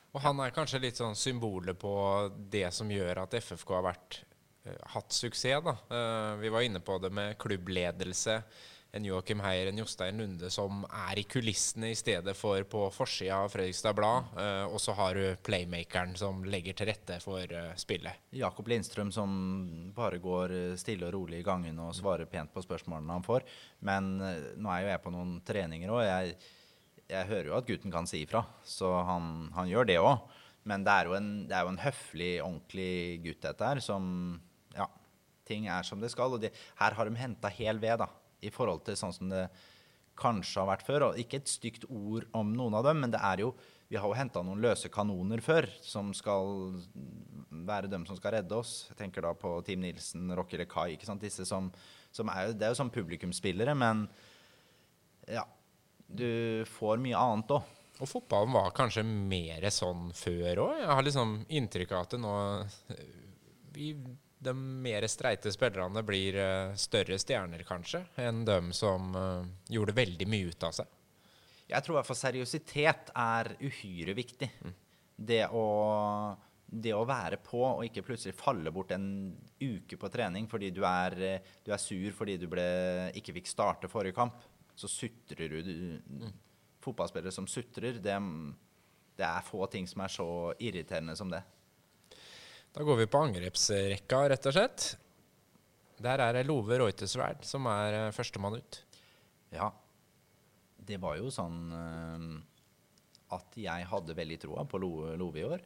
og han er kanskje litt sånn symbolet på det som gjør at FFK har vært Eh, hatt suksess. da. Eh, vi var inne på det med klubbledelse. En Joakim Heier, en Jostein Lunde som er i kulissene i stedet for på forsida av Fredrikstad Blad. Eh, og så har du playmakeren som legger til rette for spillet. Jakob Lindstrøm som bare går stille og rolig i gangen og svarer pent på spørsmålene han får. Men nå er jo jeg på noen treninger òg. Jeg, jeg, hører jo at gutten kan si ifra, så han, han gjør det òg. Men det er, en, det er, jo en, høflig, ordentlig gutt, dette her, som ting er som det skal. Og de, her har de henta hel ved, da, i forhold til sånn som det kanskje har vært før. Og ikke et stygt ord om noen av dem, men det er jo vi har jo henta noen løse kanoner før, som skal være dem som skal redde oss. Jeg tenker da på Team Nilsen, Rocky Kai. ikke sant? Disse som, som er, det er jo sånn publikumsspillere, men ja Du får mye annet òg. Og fotballen var kanskje mer sånn før òg. Jeg har liksom inntrykk av at det nå vi de mer streite spillerne blir uh, større stjerner, kanskje, enn de som uh, gjorde veldig mye ut av seg. Jeg tror i hvert fall seriøsitet er uhyre viktig. Det, å, det å være på og ikke plutselig falle bort en uke på trening fordi du er, eh, du er sur fordi du ble, ikke fikk starte forrige kamp. Så sutrer du. du Fotballspillere som sutrer, det, det er få ting som er så irriterende som det. Da går vi på angrepsrekka, rett og slett. Der er det Love Reutersverd som er eh, førstemann ut. Ja. Det var jo sånn eh, at jeg hadde veldig troa på Lo- Love i år.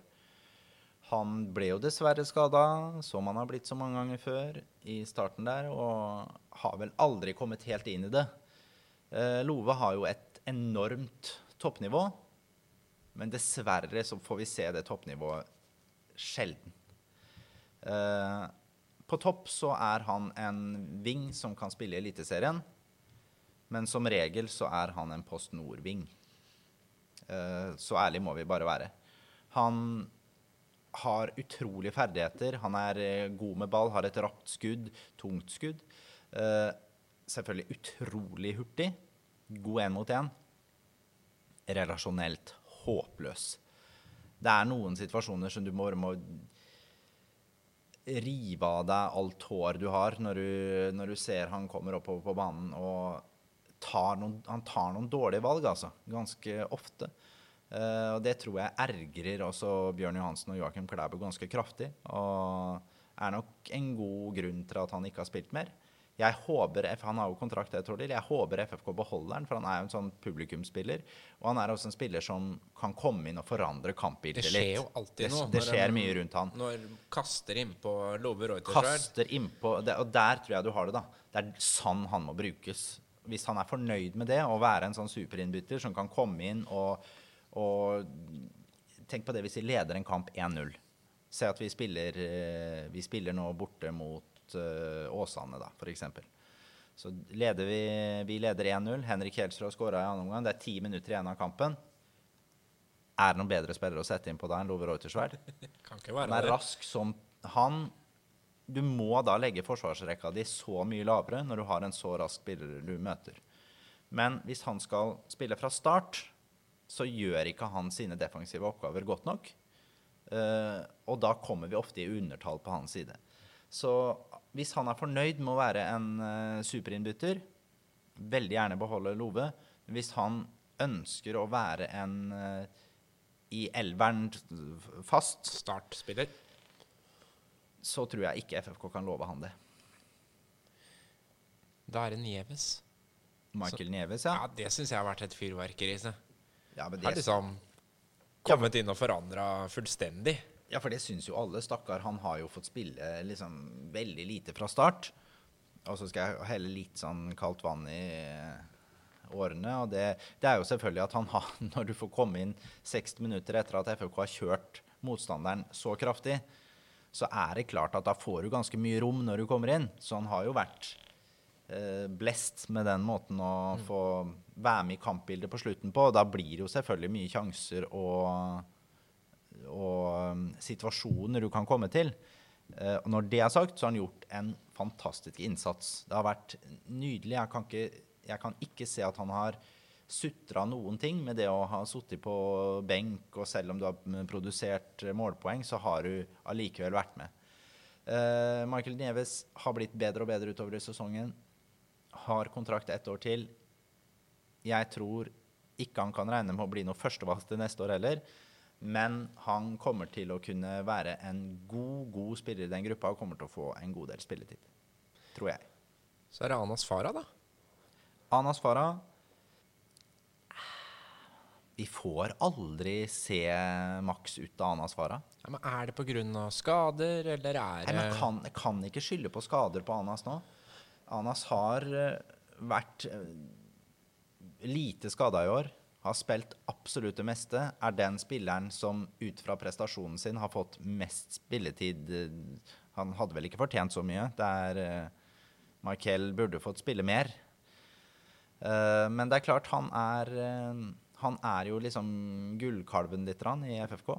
Han ble jo dessverre skada, som han har blitt så mange ganger før, i starten der, og har vel aldri kommet helt inn i det. Eh, Love har jo et enormt toppnivå, men dessverre så får vi se det toppnivået sjelden. Eh, på topp så er han en wing som kan spille i Eliteserien. Men som regel så er han en Post Nord-ving. Eh, så ærlig må vi bare være. Han har utrolige ferdigheter. Han er eh, god med ball, har et rapt skudd, tungt skudd. Eh, selvfølgelig utrolig hurtig. God én mot én. Relasjonelt håpløs. Det er noen situasjoner som du må, må rive av deg alt hår du har når du, når du ser han kommer oppover på banen og tar noen, han tar noen dårlige valg, altså. Ganske ofte. Uh, og det tror jeg ergrer også Bjørn Johansen og Joakim Klæbo ganske kraftig. Og er nok en god grunn til at han ikke har spilt mer. Jeg håper, F- Han har jo kontrakt jeg tror det. Jeg håper FFK beholder han, for han er jo en sånn publikumsspiller. Og han er også en spiller som kan komme inn og forandre Det kampbildet litt. skjer jo alltid det, noe. det skjer en- mye rundt han. Når kaster innpå Love Reuters Kaster innpå det, Og der tror jeg du har det, da. Det er sånn han må brukes. Hvis han er fornøyd med det, å være en sånn superinnbytter som kan komme inn og, og Tenk på det hvis vi leder en kamp 1-0. Se at vi spiller, eh, vi spiller nå borte mot eh, Åsane, da, f.eks. Så leder vi, vi leder 1-0. Henrik har skåra i annen omgang. Det er ti minutter igjen av kampen. Er det noen bedre spillere å sette inn på da enn Love være Han er rask som han. Du må da legge forsvarsrekka di så mye lavere når du har en så rask spiller du møter. Men hvis han skal spille fra start, så gjør ikke han sine defensive oppgaver godt nok. Uh, og da kommer vi ofte i undertall på hans side. Så hvis han er fornøyd med å være en uh, superinnbytter, veldig gjerne beholde Love. Hvis han ønsker å være en eh, i elveren fast, Startspiller. så tror jeg ikke FFK kan love han det. Da er det Nieves. Michael Nieves, Ja, ja. det syns jeg har vært et fyrverkeri. så. Ja, men Har liksom kommet inn og forandra fullstendig. Ja, for det syns jo alle. Stakkar, han har jo fått spille liksom veldig lite fra start. Og så skal jeg helle litt sånn kaldt vann i eh, årene. Og det, det er jo selvfølgelig at han har Når du får komme inn 60 minutter etter at FFK har kjørt motstanderen så kraftig, så er det klart at da får du ganske mye rom når du kommer inn. Så han har jo vært eh, blest med den måten å få være med i kampbildet på slutten på. Da blir det jo selvfølgelig mye sjanser og, og um, situasjoner du kan komme til. Eh, og når det er sagt, så har han gjort en fantastisk innsats. Det har vært nydelig. Jeg kan ikke, jeg kan ikke se at han har sutra noen ting med det å ha sittet på benk, og selv om du har mm, produsert målpoeng, så har du allikevel vært med. Eh, Michael Nieves har blitt bedre og bedre utover i sesongen. Har kontrakt ett år til. Jeg tror ikke han kan regne med å bli noe førstevalg til neste år heller. Men han kommer til å kunne være en god, god spiller i den gruppa og kommer til å få en god del spilletid. Tror jeg. Så er det Anas Farah, da. Anas Farah Vi får aldri se maks ut av Anas Farah. Ja, men er det pga. skader, eller er Nei, det kan, kan ikke skylde på skader på Anas nå. Anas har eh, vært eh, lite skada i år. Har spilt absolutt det meste. Er den spilleren som ut fra prestasjonen sin har fått mest spilletid. eh, Han hadde vel ikke fortjent så mye. Der uh, Michael burde fått spille mer. Uh, men det er klart, han er uh, Han er jo liksom gullkalven litt rann, i FFK.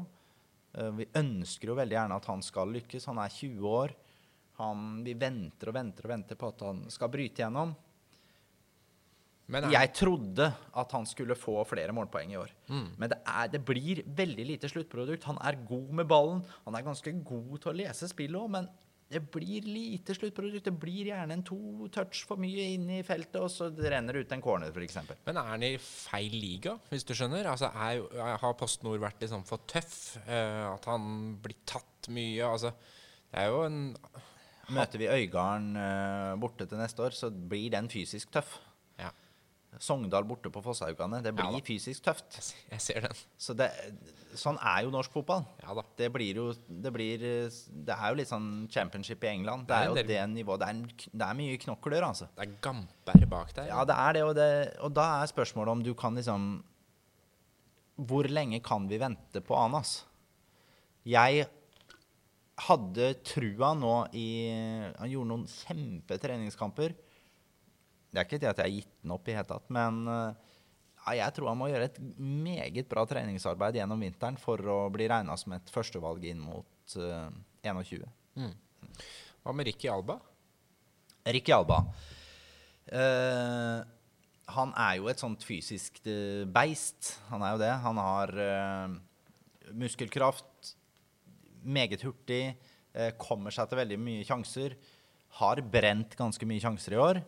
Eh, Vi ønsker jo veldig gjerne at han skal lykkes. Han er 20 år. Han, vi venter og venter og venter på at han skal bryte gjennom. Men Jeg trodde at han skulle få flere målpoeng i år. Men det, er, det blir veldig lite sluttprodukt. Han er god med ballen. Han er ganske god til å lese spillet òg, men det blir lite sluttprodukt. Det blir gjerne en to touch for mye inn i feltet, og så renner det ut en corner, f.eks. men er han i feil liga, hvis du skjønner? Altså, er, har Post Nord vært liksom for tøff? Uh, at han blir tatt mye? Altså, det er jo en Møter vi Øygarden uh, borte til neste år, så blir den fysisk tøff. Ja, Sogndal borte på Fosshaugane. Det blir Ja fysisk tøft. jeg, ser den. Så det, sånn er jo norsk fotball. Ja da. Det blir jo det, blir, det er jo litt sånn championship i England. Det er jo det nivået. Det er, det er mye knokler, altså. Det er Gamper bak der. Ja, det er det og, det, og da er spørsmålet om du kan liksom Hvor lenge kan vi vente på Anas? Jeg hadde trua nå i Han gjorde noen kjempetreningskamper. Det er ikke det at jeg har gitt den opp i hele tatt, men eh, ja, jeg tror han må gjøre et meget bra treningsarbeid gjennom vinteren for å bli regna som et førstevalg inn mot uh, 21. Hva med Ricky Alba? Ricky Alba. Uh, han er jo et sånt fysisk eh, beist. Han er jo det. Han har uh, muskelkraft, meget hurtig, uh, kommer seg til veldig mye sjanser. Har brent ganske mye sjanser i år.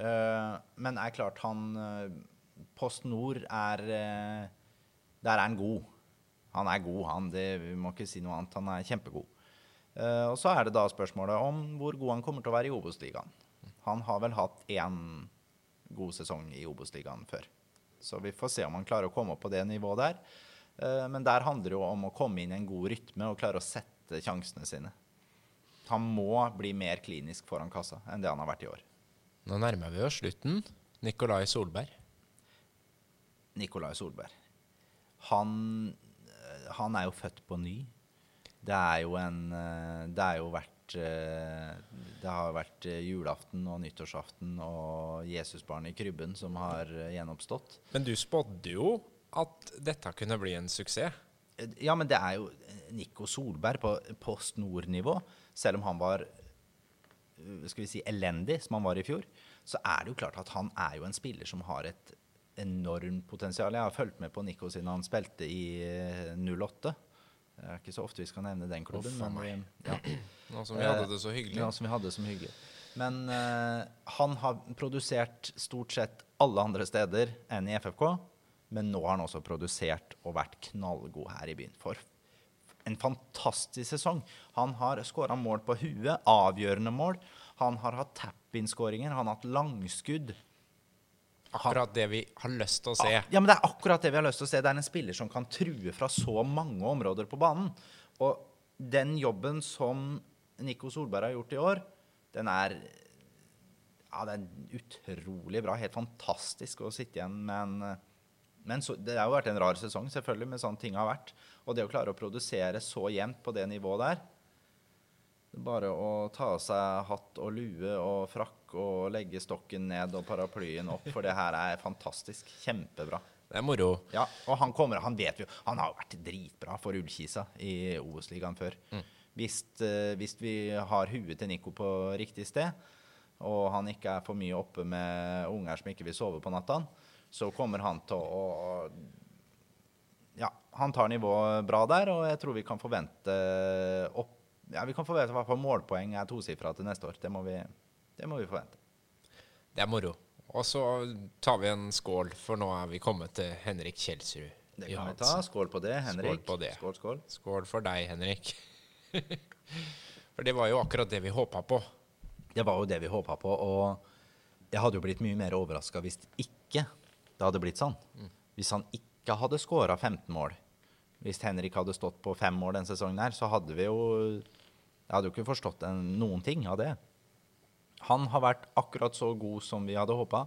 Eh, men er klart han eh, Post Nord er eh, Der er han god. Han er god, han. Det, vi må ikke si noe annet. Han er kjempegod. Og så er det da spørsmålet om hvor god han kommer til å være i Obos-ligaen. Han har vel hatt én god sesong i Obos-ligaen før. Så vi får se om han klarer å komme opp på det nivået der. Men der handler det jo om å komme inn i en god rytme og klare å sette sjansene sine. Han må bli mer klinisk foran kassa enn det han har vært i år. Nå nærmer vi oss slutten. Nikolai Solberg. Nikolai Solberg. Han, eh, han er jo født på ny. Det er jo en eh, Det er jo vært eh, Det har vært julaften og nyttårsaften og Jesusbarn i krybben som har gjenoppstått. Men du spådde jo at dette kunne bli en suksess. Ja, men det er jo Nico Solberg på Post Nord-nivå. Selv om han var skal vi si, elendig, som han var i fjor, så er det jo klart at han er jo en spiller som har et enormt potensial. Jeg har fulgt med på Nico siden han spilte i eh, 08. Det er ikke så ofte vi skal nevne den klubben. Uff men, ja. Nå som vi hadde det så hyggelig. Ja, som vi hadde det som hyggelig. Men uh, han har produsert stort sett alle andre steder enn i FFK. Men nå har han også produsert og vært knallgod her i byen. For en fantastisk sesong. Han har skåra mål på huet, avgjørende mål. Han har hatt tap-in-skåringer, han har hatt langskudd. Akkurat det vi har lyst til å se. Ja, men Det er akkurat det vi har lyst til å se. Det er en spiller som kan true fra så mange områder på banen. Og den jobben som Nico Solberg har gjort i år, den er ja, det er utrolig bra. Helt fantastisk å sitte igjen med en men så, Det har jo vært en rar sesong, selvfølgelig, med sånne ting har vært. Og det å klare å produsere så jevnt på det nivået der er Bare å ta av seg hatt og lue og frakk og legge stokken ned og paraplyen opp, for det her er fantastisk. Kjempebra. Det er moro. Ja, og han kommer, han vet jo Han har jo vært dritbra for Ullkisa i Obos-ligaen før. Hvis, eh, hvis vi har huet til Nico på riktig sted, og han ikke er for mye oppe med unger som ikke vil sove på natta, så kommer han til å Ja, han tar nivået bra der, og jeg tror vi kan forvente opp Ja, vi kan forvente hva hvert fall målpoeng er tosifra til neste år. Det må vi, det må vi forvente. Det er moro. Og så tar vi en skål, for nå er vi kommet til Henrik Kjelsrud. Det kan vi ta. Skål på det, Henrik. Skål på det. Skål, skål. Skål for deg, Henrik. for det var jo akkurat det vi håpa på. Det var jo det vi håpa på, og jeg hadde jo blitt mye mer overraska hvis ikke det hadde blitt sånn. Hvis han ikke hadde skåra 15 mål, hvis Henrik hadde stått på fem mål den sesongen her, så hadde vi jo Jeg hadde jo ikke forstått en, noen ting av det. Han har vært akkurat så god som vi hadde håpa.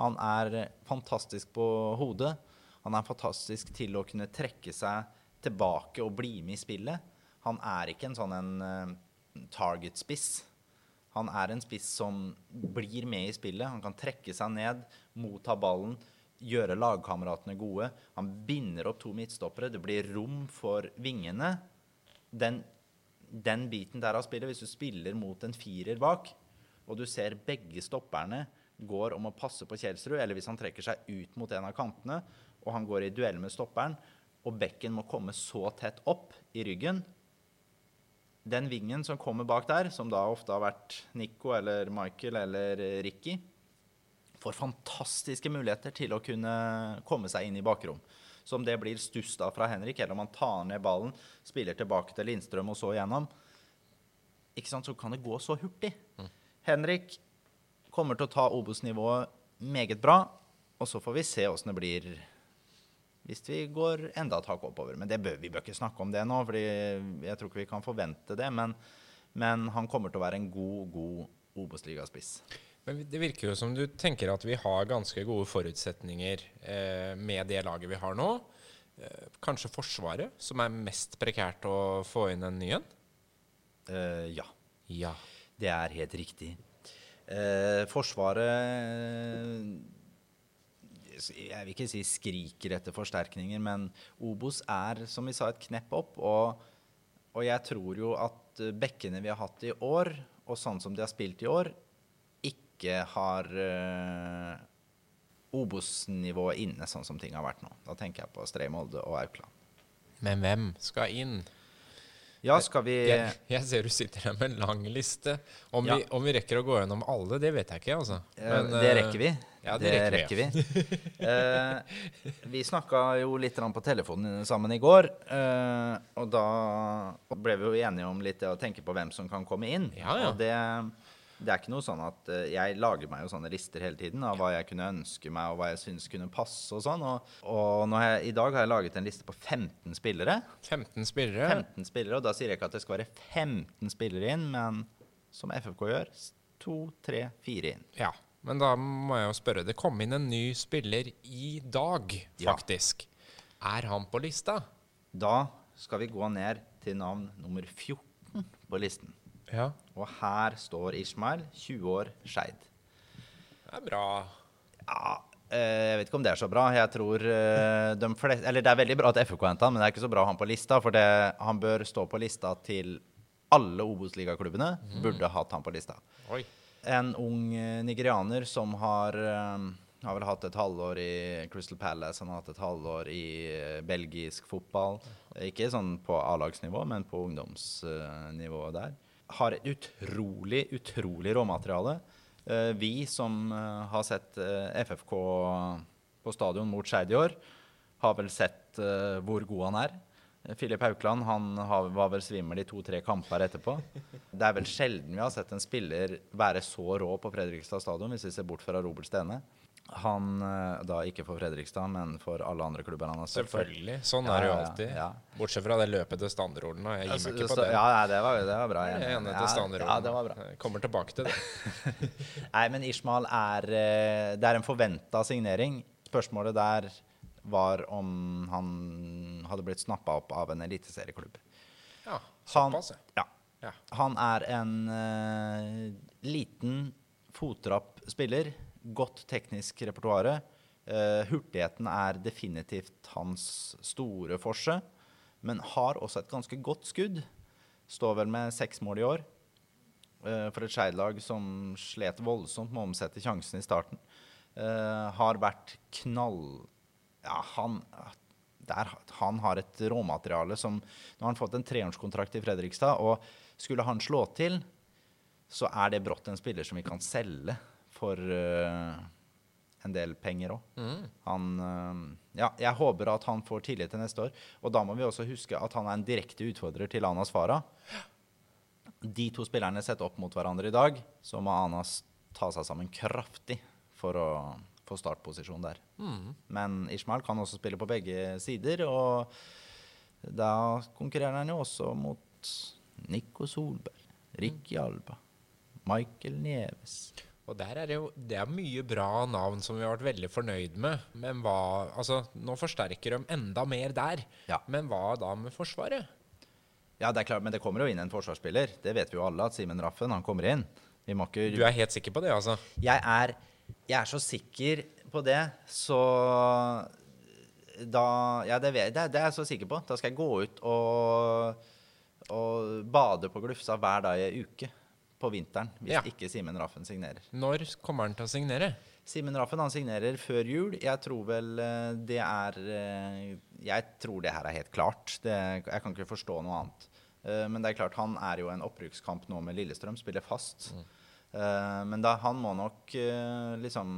Han er fantastisk på hodet. Han er fantastisk til å kunne trekke seg tilbake og bli med i spillet. Han er ikke en sånn en uh, target-spiss. Han er en spiss som blir med i spillet. Han kan trekke seg ned, motta ballen, gjøre lagkameratene gode. Han binder opp to midtstoppere. Det blir rom for vingene. Den, den biten der av spillet, hvis du spiller mot en firer bak, og du ser begge stopperne går om å passe på Kjelsrud, eller hvis han trekker seg ut mot en av kantene, og han går i duell med stopperen, og bekken må komme så tett opp i ryggen Den vingen som kommer bak der, som da ofte har vært Nico eller Michael eller Ricky, får fantastiske muligheter til å kunne komme seg inn i bakrom. Så om det blir stuss da fra Henrik, eller om han tar ned ballen, spiller tilbake til Lindstrøm og så igjennom, ikke sant, så kan det gå så hurtig. Henrik kommer til å ta Obos-nivået meget bra, og så får vi se åssen det blir hvis vi går enda et hakk oppover. Men det bør, vi bør ikke snakke om det nå, for jeg tror ikke vi kan forvente det. Men, men han kommer til å være en god, god Obos-ligaspiss. Men det virker jo som du tenker at vi har ganske gode forutsetninger eh, med det laget vi har nå. Eh, kanskje Forsvaret, som er mest prekært å få inn en ny en? Eh, ja. Ja. Det er helt riktig. Eh, forsvaret Jeg vil ikke si skriker etter forsterkninger, men Obos er, som vi sa, et knepp opp. Og, og jeg tror jo at bekkene vi har hatt i år, og sånn som de har spilt i år, ikke har uh, Obos-nivået inne, sånn som ting har vært nå. Da tenker jeg på Stray Molde og Aukland. Men hvem skal inn? Ja, skal vi Jeg, jeg ser du sitter her med en lang liste. Om, Ja. vi, om vi rekker å gå gjennom alle, det vet jeg ikke. altså. Men, Eh, det eh, rekker vi. ja, det rekker vi, vi. uh, vi snakka jo litt på telefonen sammen i går. uh, og da ble vi jo enige om litt det å tenke på hvem som kan komme inn. Ja, ja. Og det, det er ikke noe sånn at eh, Jeg lager meg jo sånne lister hele tiden av hva jeg kunne ønske meg, og hva jeg syns kunne passe og sånn. Og, og jeg, i dag har jeg laget en liste på 15 spillere. 15 spillere. 15 spillere, og da sier jeg ikke at det skal være 15 spillere inn, men som FFK gjør, to, tre, fire inn. Ja, men da må jeg jo spørre. Det kom inn en ny spiller i dag, Ja. faktisk. Er han på lista? Da skal vi gå ned til navn nummer 14 på listen. Ja. Og her står Ishmael, 20 år, Skeid. Det er bra. Ja, eh, jeg vet ikke om det er så bra. Jeg tror eh, de fleste Eller det er veldig bra at FK henta han, men det er ikke så bra han på lista, for det, han bør stå på lista til alle Obos-ligaklubbene. Burde hatt han på lista. Oi. En ung eh, nigerianer som har har vel hatt et halvår i Crystal Palace, han har hatt et halvår i belgisk fotball. Ikke sånn på A-lagsnivå, men på ungdomsnivået der. Har et utrolig, utrolig råmateriale. Eh, Vi som eh, har sett eh, FFK på stadion mot Skeid i år, har vel sett hvor god han er. Filip Haukland han var vel svimmel i to-tre kamper etterpå. Det er vel sjelden vi har sett en spiller være så rå på Fredrikstad stadion, hvis vi ser bort fra Robert Stene. Han, eh, da ikke for Fredrikstad, men for alle andre klubber han har spilt for. Selvfølgelig. Sånn er det jo ja, ja, alltid. ja. Bortsett fra det løpet til Standerorden. Jeg gir meg ikke på det. Ja, ja, det var, det var bra. Jeg enig. enig Ja, det var bra. Jeg Kommer tilbake til det. Nei, men Ishmael er eh, Det er en forventa signering. Spørsmålet der var om han hadde blitt snappa opp av en eliteserieklubb. Ja, såpass, ja. ja. han er en uh, liten, fotrapp spiller. Godt teknisk repertoar. hurtigheten er definitivt hans store forse, men har også et ganske godt skudd. Står vel med seks mål i år. eh, for et Skeid-lag som slet voldsomt med å omsette sjansen i starten. Uh, har vært knall... Ja, han der, han har et råmateriale som Nå har han fått en treårskontrakt i Fredrikstad, og skulle han slå til, så er det brått en spiller som vi kan selge for uh, en del penger òg. Han uh, Ja, jeg håper at han får tillit til neste år. Og da må vi også huske at han er en direkte utfordrer til Anas Farah. De to spillerne sett opp mot hverandre i dag, så må Anas ta seg sammen kraftig for å få startposisjon der. Men Ishmael kan også spille på begge sider, og da konkurrerer han jo også mot Nico Solberg, Ricky Alba, Michael Neves. Og der er det jo det er mye bra navn som vi har vært veldig fornøyd med. Men hva Altså, nå forsterker de enda mer der. Ja. Men hva da med Forsvaret? Ja, det er klart, men det kommer jo inn en forsvarsspiller. Det vet vi jo alle, at Simen Raffen han kommer inn. Vi må ikke Du er helt sikker på det, altså? jeg er, jeg er så sikker på det, så da Ja, det, vet, det, det er jeg så sikker på. Da skal jeg gå ut og, og bade på Glufsa hver dag i ei uke på vinteren hvis Ja. ikke Simen Raffen signerer. Når kommer han til å signere? Simen Raffen han signerer før jul. Jeg tror vel eh, det er eh, Jeg tror det her er helt klart. Det, jeg kan ikke forstå noe annet. Eh, Men det er klart, han er jo en opprykkskamp nå med Lillestrøm, spiller fast. Mm. Men da, han må nok liksom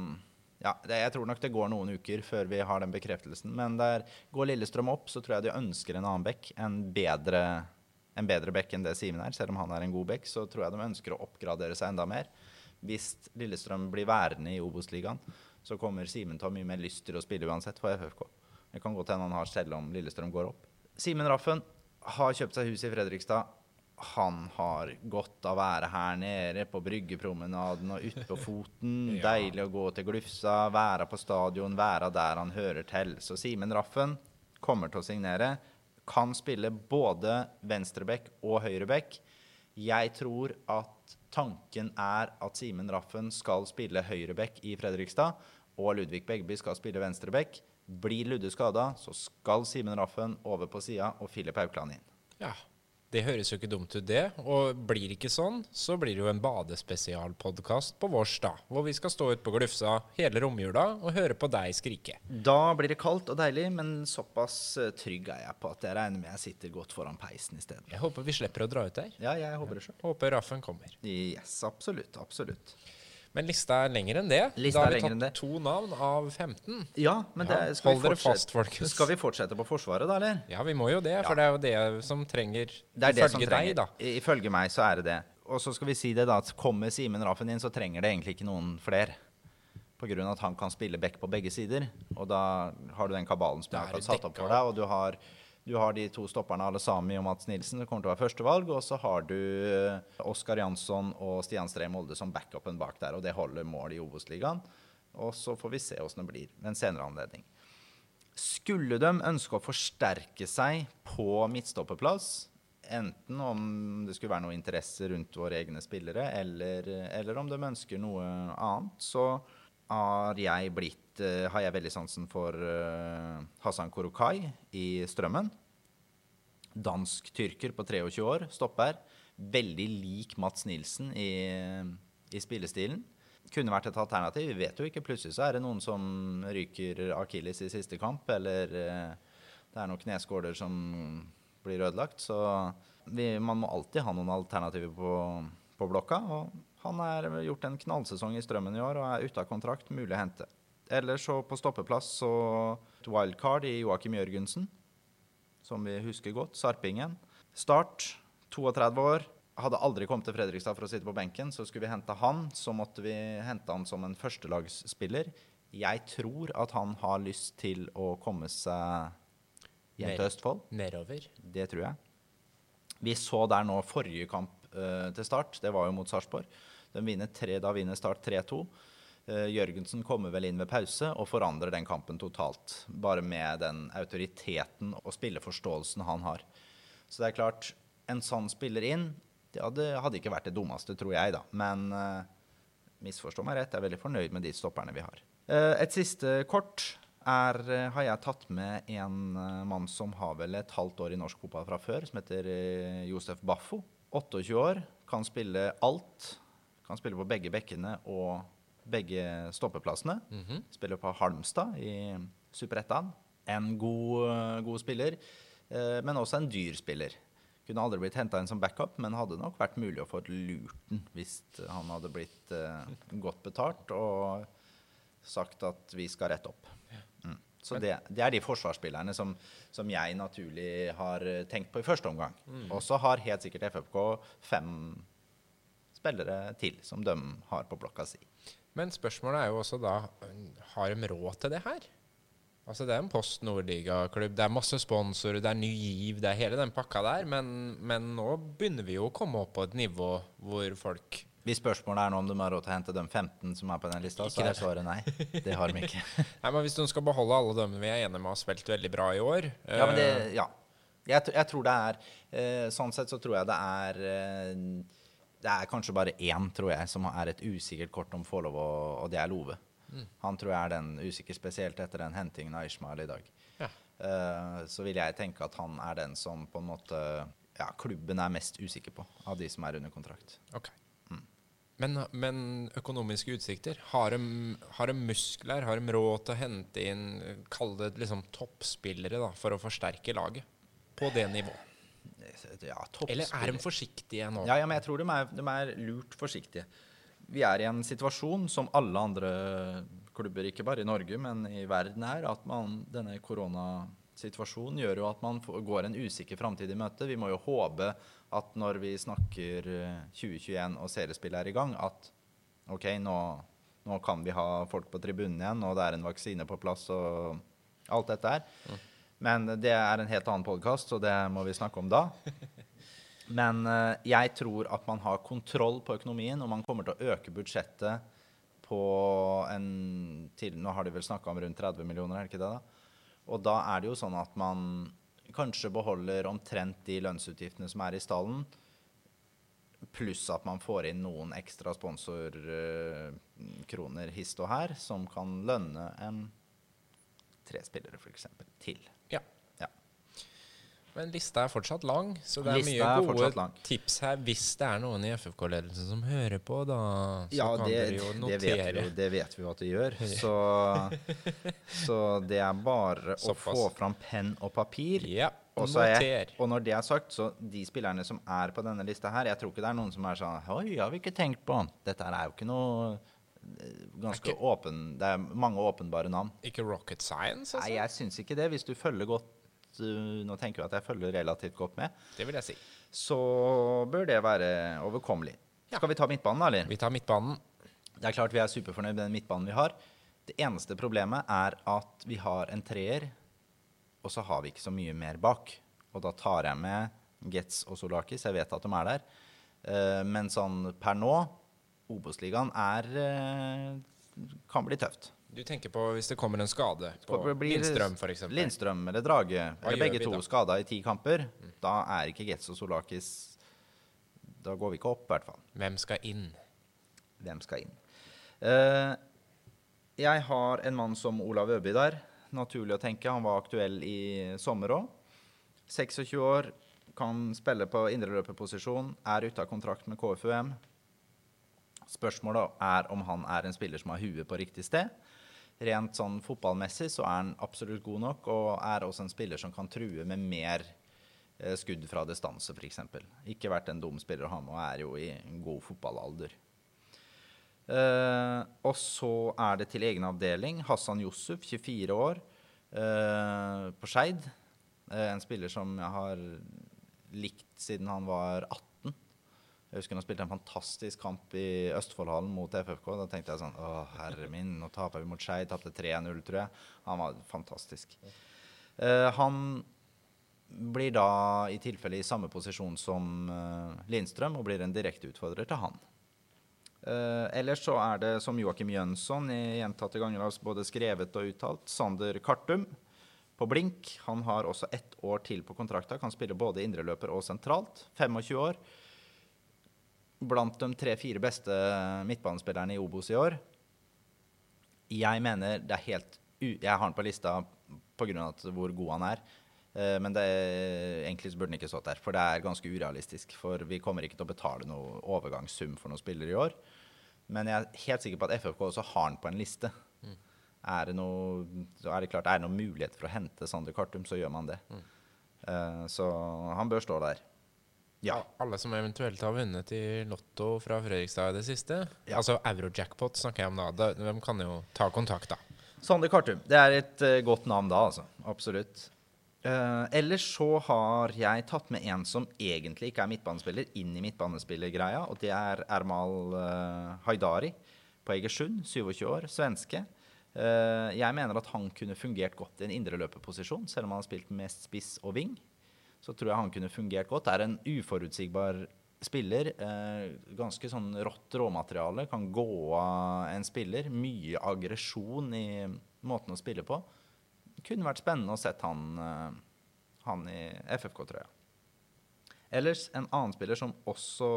ja, det, Jeg tror nok det går noen uker før vi har den bekreftelsen. Men der går Lillestrøm opp, så tror jeg de ønsker en annen bekk. En bedre, en bedre bekk enn det Simen er. Selv om han er en god bekk, så tror jeg de ønsker å oppgradere seg enda mer. Hvis Lillestrøm blir værende i Obos-ligaen, så kommer Simen til å ha mye mer lyst til å spille uansett for FFK. Det kan godt hende han har selv om Lillestrøm går opp. Simen Raffen har kjøpt seg hus i Fredrikstad. Han har godt av å være her nede på Bryggepromenaden og ute på foten. Ja. Deilig å gå til Glufsa, være på stadion, være der han hører til. Så Simen Raffen kommer til å signere. Kan spille både venstreback og høyreback. Jeg tror at tanken er at Simen Raffen skal spille høyreback i Fredrikstad, og Ludvig Begby skal spille venstreback. Blir Ludde skada, så skal Simen Raffen over på sida og Filip Haukland inn. Ja, det høres jo ikke dumt ut, det. Og blir det ikke sånn, så blir det jo en badespesialpodkast på vårs, da. Hvor vi skal stå ute på Glufsa hele romjula og høre på deg skrike. Da blir det kaldt og deilig, men såpass eh, trygg er jeg på at jeg regner med jeg sitter godt foran peisen isteden. Jeg håper vi slipper å dra ut der. Ja, jeg håper det sjøl. Håper Raffen kommer. Yes, absolutt. Absolutt. Men lista er lenger enn det. Lista da har vi tatt to navn av 15. Ja, men Ja, det, skal, hold vi fortsette- fast, folkens. skal vi fortsette på Forsvaret, da, eller? Ja, vi må jo det, for det er jo det som trenger Det er det som ifølge deg, da. Ifølge meg så er det det. Og så skal vi si det da, at kommer Simen Raffen inn, så trenger det egentlig ikke noen flere. Av at han kan spille back på begge sider. Og da har du den kabalen som jeg har satt opp for deg. Og du har, du har de to stopperne Alle Sami og Mats Nilsen som kommer til å være førstevalg. Og så har du eh, Oskar Jansson og Stian Stree Molde som backupen bak der. Og det holder mål i Obos-ligaen. Og så får vi se åssen det blir ved en senere anledning. Skulle de ønske å forsterke seg på midtstopperplass, enten om det skulle være noe interesse rundt våre egne spillere, eller, eller om de ønsker noe annet, så har jeg blitt eh, har jeg veldig sansen for eh, Hassan Korokai i Strømmen. Dansk-tyrker på 23 år, stopper. Veldig lik Mats Nilsen i, i spillestilen. Kunne vært et alternativ. Vi vet jo ikke. Plutselig så er det noen som ryker akilles i siste kamp, eller eh, det er noen kneskåler som blir ødelagt. Så vi, man må alltid ha noen alternativer på, på blokka. Og han har gjort en knallsesong i Strømmen i år og er ute av kontrakt. Mulig å hente. Ellers så på stoppeplass så et wildcard i Joakim Jørgensen, som vi husker godt. Sarpingen. Start, 32 år. Hadde aldri kommet til Fredrikstad for å sitte på benken. Så skulle vi hente han, så måtte vi hente han som en førstelagsspiller. Jeg tror at han har lyst til å komme seg hjem til Østfold. Nedover. Det tror jeg. Vi så der nå forrige kamp uh, til start. Det var jo mot Sarpsborg. Da vinner Start 3-2. Eh, Jørgensen kommer vel inn ved pause og forandrer den kampen totalt. Bare med den autoriteten og spilleforståelsen han har. Så det er klart, en sånn spiller inn, det hadde, hadde ikke vært det dummeste, tror jeg, da. Men uh, misforstå meg rett, jeg er veldig fornøyd med de stopperne vi har. Uh, et siste kort er, uh, har jeg tatt med en mann som har vel et halvt år i norsk fotball fra før, som heter Josef Baffo. 28 år, kan spille alt. Kan spille på begge bekkene og begge stoppeplassene. Mhm. Spiller på Halmstad i Superettan. En god, eh, god spiller, eh, men også en dyr spiller. Kunne aldri blitt henta inn som backup, men hadde nok vært mulig å få lurt den hvis han hadde blitt eh, godt betalt og sagt at vi skal rette opp. Mm. Så det, det er de forsvarsspillerne som, som jeg naturlig har eh, tenkt på i første omgang. Og så har helt sikkert FFK fem spillere til som de har på blokka si. Men spørsmålet er jo også da Har de råd til det her? Altså Det er en Post Nordliga-klubb, det er masse sponsorer, det er Ny Giv, det er hele den pakka der. Men, men nå begynner vi jo å komme opp på et nivå hvor folk Hvis spørsmålet er nå om de har råd til å hente de 15 som er på den lista, så er svaret nei. Det har de ikke. Nei, men Hvis de skal beholde alle dem vi er enige med har spilt veldig bra i år Ja, men det, eh, ja. Jeg, jeg tror det er eh, Sånn sett så tror jeg det er eh, Det er kanskje bare én, tror jeg, som er et usikkert kort om får lov, og det er Love. Han tror jeg er den usikker, spesielt etter den hentingen av Ishmael i dag. Ja. Uh, så vil jeg tenke at han er den som på en måte ja, klubben er mest usikker på av de som er under kontrakt. Ok. Mm. Men, men økonomiske utsikter? Har de, har de muskler? Har de råd til å hente inn Kall det liksom toppspillere da, for å forsterke laget? På det nivået? Ja, Eller er de forsiktige nå? Ja, ja, men jeg tror de er, de er lurt forsiktige. Vi er i en situasjon som alle andre klubber, ikke bare i Norge, men i verden er, at man, denne koronasituasjonen gjør jo at man går en usikker framtid i møte. Vi må jo håpe at når vi snakker 2021 eh, og seriespill er i gang, at OK, nå, nå, kan vi ha folk på tribunen igjen, og det er en vaksine på plass og alt dette her. Mm. Men det er en helt annen podkast, så det må vi snakke om da. Men uh, jeg tror at man har kontroll på økonomien, og man kommer til å øke budsjettet på en til, Nå har de vel snakka om rundt 30 millioner, er det ikke det? da? Og da er det jo sånn at man kanskje beholder omtrent de lønnsutgiftene som er i stallen, pluss at man får inn noen ekstra sponsorkroner uh, hist og her, som kan lønne en tre spillere f.eks. til. Men lista er fortsatt lang, så det er lista mye gode tips her hvis det er noen i FFK-ledelsen som hører på, da. Så ja, kan det, dere jo notere. Det vet, vi, det vet vi jo at de gjør. Så, så det er bare Såpass. å få fram penn og papir. Ja, og, jeg, og når det er sagt, så de spillerne som er på denne lista her Jeg tror ikke det er noen som er sånn Oi, har vi ikke tenkt på Dette er jo ikke noe eh, ganske ikke, åpen Det er mange åpenbare navn. Ikke rocket science? Altså? Nei, jeg syns ikke det. Hvis du følger godt uh, Nå tenker jeg at jeg følger relativt godt med. Det vil jeg si. Så bør det være overkommelig. Ja. Skal vi ta midtbanen, da, eller? Vi tar midtbanen. Det er klart vi er superfornøyd med den midtbanen vi har. Det eneste problemet er at vi har en treer, og så har vi ikke så mye mer bak. Og da tar jeg med Getz og Solakis. Jeg vet at de er der. Uh, men sånn per nå Obos-ligaen er uh, kan bli tøft. Du tenker på hvis det kommer en skade på Lindstrøm f.eks.? Lindstrøm eller Drage, Hva eller begge to da? skada i ti kamper. Mm. Da er ikke Getz og Solakis Da går vi ikke opp, i hvert fall. Hvem skal inn? Hvem skal inn? Uh, jeg har en mann som Olav Øby der. Naturlig å tenke. Han var aktuell i sommer òg. 26 år, kan spille på indreløperposisjon, er ute av kontrakt med KFUM. Spørsmålet er om han er en spiller som har huet på riktig sted rent sånn fotballmessig så er han absolutt god nok, og er også en spiller som kan true med mer eh, skudd fra distanse, f.eks. Ikke vært en dum spiller å ha med, og er jo i god fotballalder. Eh, og så er det til egen avdeling Hassan Yusuf, 24 år, eh, på Skeid. Eh, en spiller som jeg har likt siden han var 18 jeg husker han spilte en fantastisk kamp i Østfoldhallen mot FFK. Da tenkte jeg sånn Å, herre min, nå taper vi mot Skei. Tapte 3-0, tror jeg. Han var fantastisk. Uh, han blir da i tilfelle i samme posisjon som uh, Lindstrøm og blir en direkte utfordrer til han. Uh, ellers så er det, som Joakim Jønsson i gjentatte ganger har både skrevet og uttalt, Sander Kartum på blink. Han har også ett år til på kontrakta. Kan spille både indreløper og sentralt. 25 år blant de tre-fire beste midtbanespillerne i Obos i år. Jeg mener det er helt Jeg har han på lista pga. hvor god han er. Eh, men det, egentlig burde han ikke stått der, for det er ganske urealistisk. For vi kommer ikke til å betale noe overgangssum for noen spillere i år. Men jeg er helt sikker på at FFK også har han på en liste. Mm. Er, det noe, er det klart, er det noen mulighet for å hente Sander Kartum, så gjør man det. Mm. Uh, så han bør stå der. Ja. Alle som eventuelt har vunnet i Lotto fra Fredrikstad i det siste. Ja. Altså Eurojackpot snakker jeg om da. De kan jo ta kontakt, da. Sande Kartum. Det er et uh, godt navn da, altså. Absolutt. Uh, ellers så har jeg tatt med en som egentlig ikke er midtbanespiller, inn i midtbanespillergreia. Og det er Ermal uh, Haidari på Egersund, 27 år, svenske. Jeg mener at han kunne fungert godt i en indreløperposisjon, selv om han har spilt mest spiss og ving så tror jeg han kunne fungert godt. Det er en uforutsigbar spiller. Eh, ganske sånn rått råmateriale. Kan gå av en spiller. Mye aggresjon i måten å spille på. Kunne vært spennende å sett han, eh, han i FFK, tror jeg. Ellers en annen spiller som også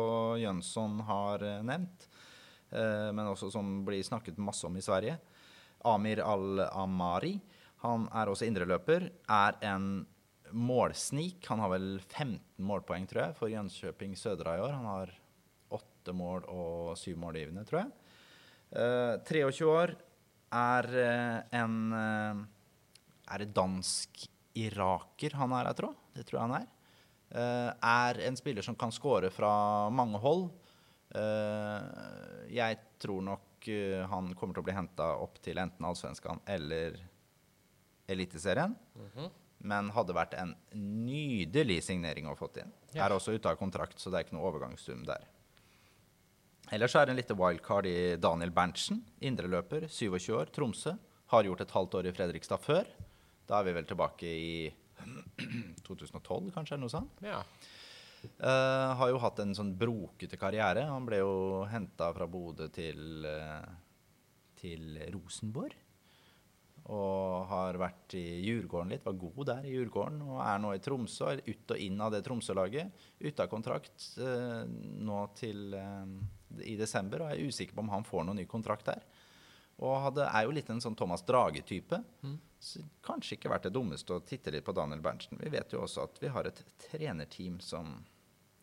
Jønsson har eh, nevnt, eh, men også som blir snakket masse om i Sverige. Amir Al-Amari. Han er også indreløper. Er en målsnik. Han har vel 15 målpoeng, tror jeg, for Jönköping Södra i år. Han har åtte mål og syv målgivende, tror jeg. Uh, 23 år. Er uh, en uh, Er det dansk-iraker han er, jeg tror? Det tror jeg han er. Eh, er en spiller som kan skåre fra mange hold. Eh, jeg tror nok eh, han kommer til å bli henta opp til enten Allsvenskan eller Eliteserien. Men hadde vært en nydelig signering å fått inn. Ja. Er også ute av kontrakt, så det er ikke noe overgangssum der. Ellers er det en lite wildcard i Daniel Berntsen, indreløper, 27 år, Tromsø. Har gjort et halvt år i Fredrikstad før. Da er vi vel tilbake i 2012, kanskje, eller noe sånt. Ja. Uh, har jo hatt en sånn brokete karriere. Han ble jo henta fra Bodø til, uh, til Rosenborg. Og har vært i Djurgården litt, var god der i Djurgården. Og er nå i Tromsø, er ut og inn av det Tromsø-laget. Ute av kontrakt eh, nå til eh, i desember, og jeg er usikker på om han får noen ny kontrakt der. Og hadde, er jo litt en sånn Thomas Drage-type. Så kanskje ikke vært det dummeste å titte litt på Daniel Berntsen. Vi vet jo også at vi har et trenerteam som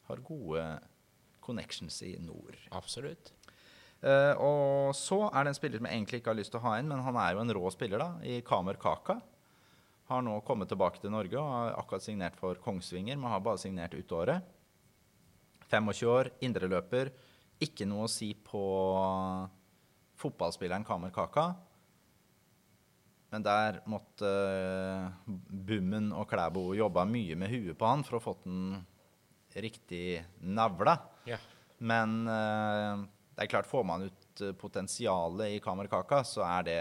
har gode connections i nord. Absolutt. Eh, og så er det en spiller som jeg egentlig ikke har lyst til å ha inn, men han er jo en rå spiller, da, i Kamer Kaka. Har nå kommet tilbake til Norge og har akkurat signert for Kongsvinger, men har bare signert ut året. 25 år, indreløper. Ikke noe å si på fotballspilleren Kamer Kaka. Men der måtte eh, Bummen og Klæbo jobba mye med huet på han for å få den riktig navla. Ja. Men eh, det er klart, får man ut eh, potensialet i Kamerkaka, så er det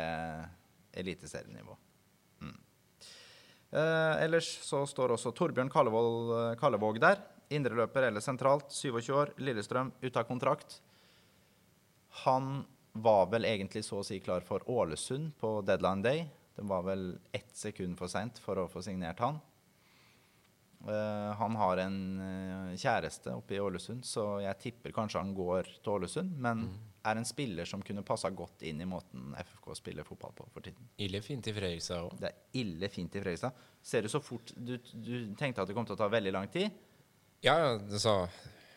eliteserienivå. Mm. Eh, ellers så står også Torbjørn Kallevold, eh, Kallevåg der. Indreløper eller sentralt, 27 år, Lillestrøm, ute av kontrakt. Han var vel egentlig så å si klar for Ålesund på deadline day. Det var vel ett sekund for seint for å få signert han. Eh, han har en eh, kjæreste oppe i Ålesund, så jeg tipper kanskje han går til Ålesund. Men er en spiller som kunne passa godt inn i måten FFK spiller fotball på for tiden. Ille fint i Fredrikstad òg. Det er ille fint i Fredrikstad. Ser du så fort Du, du tenkte at det kom til å ta veldig lang tid, Ja, ja, sa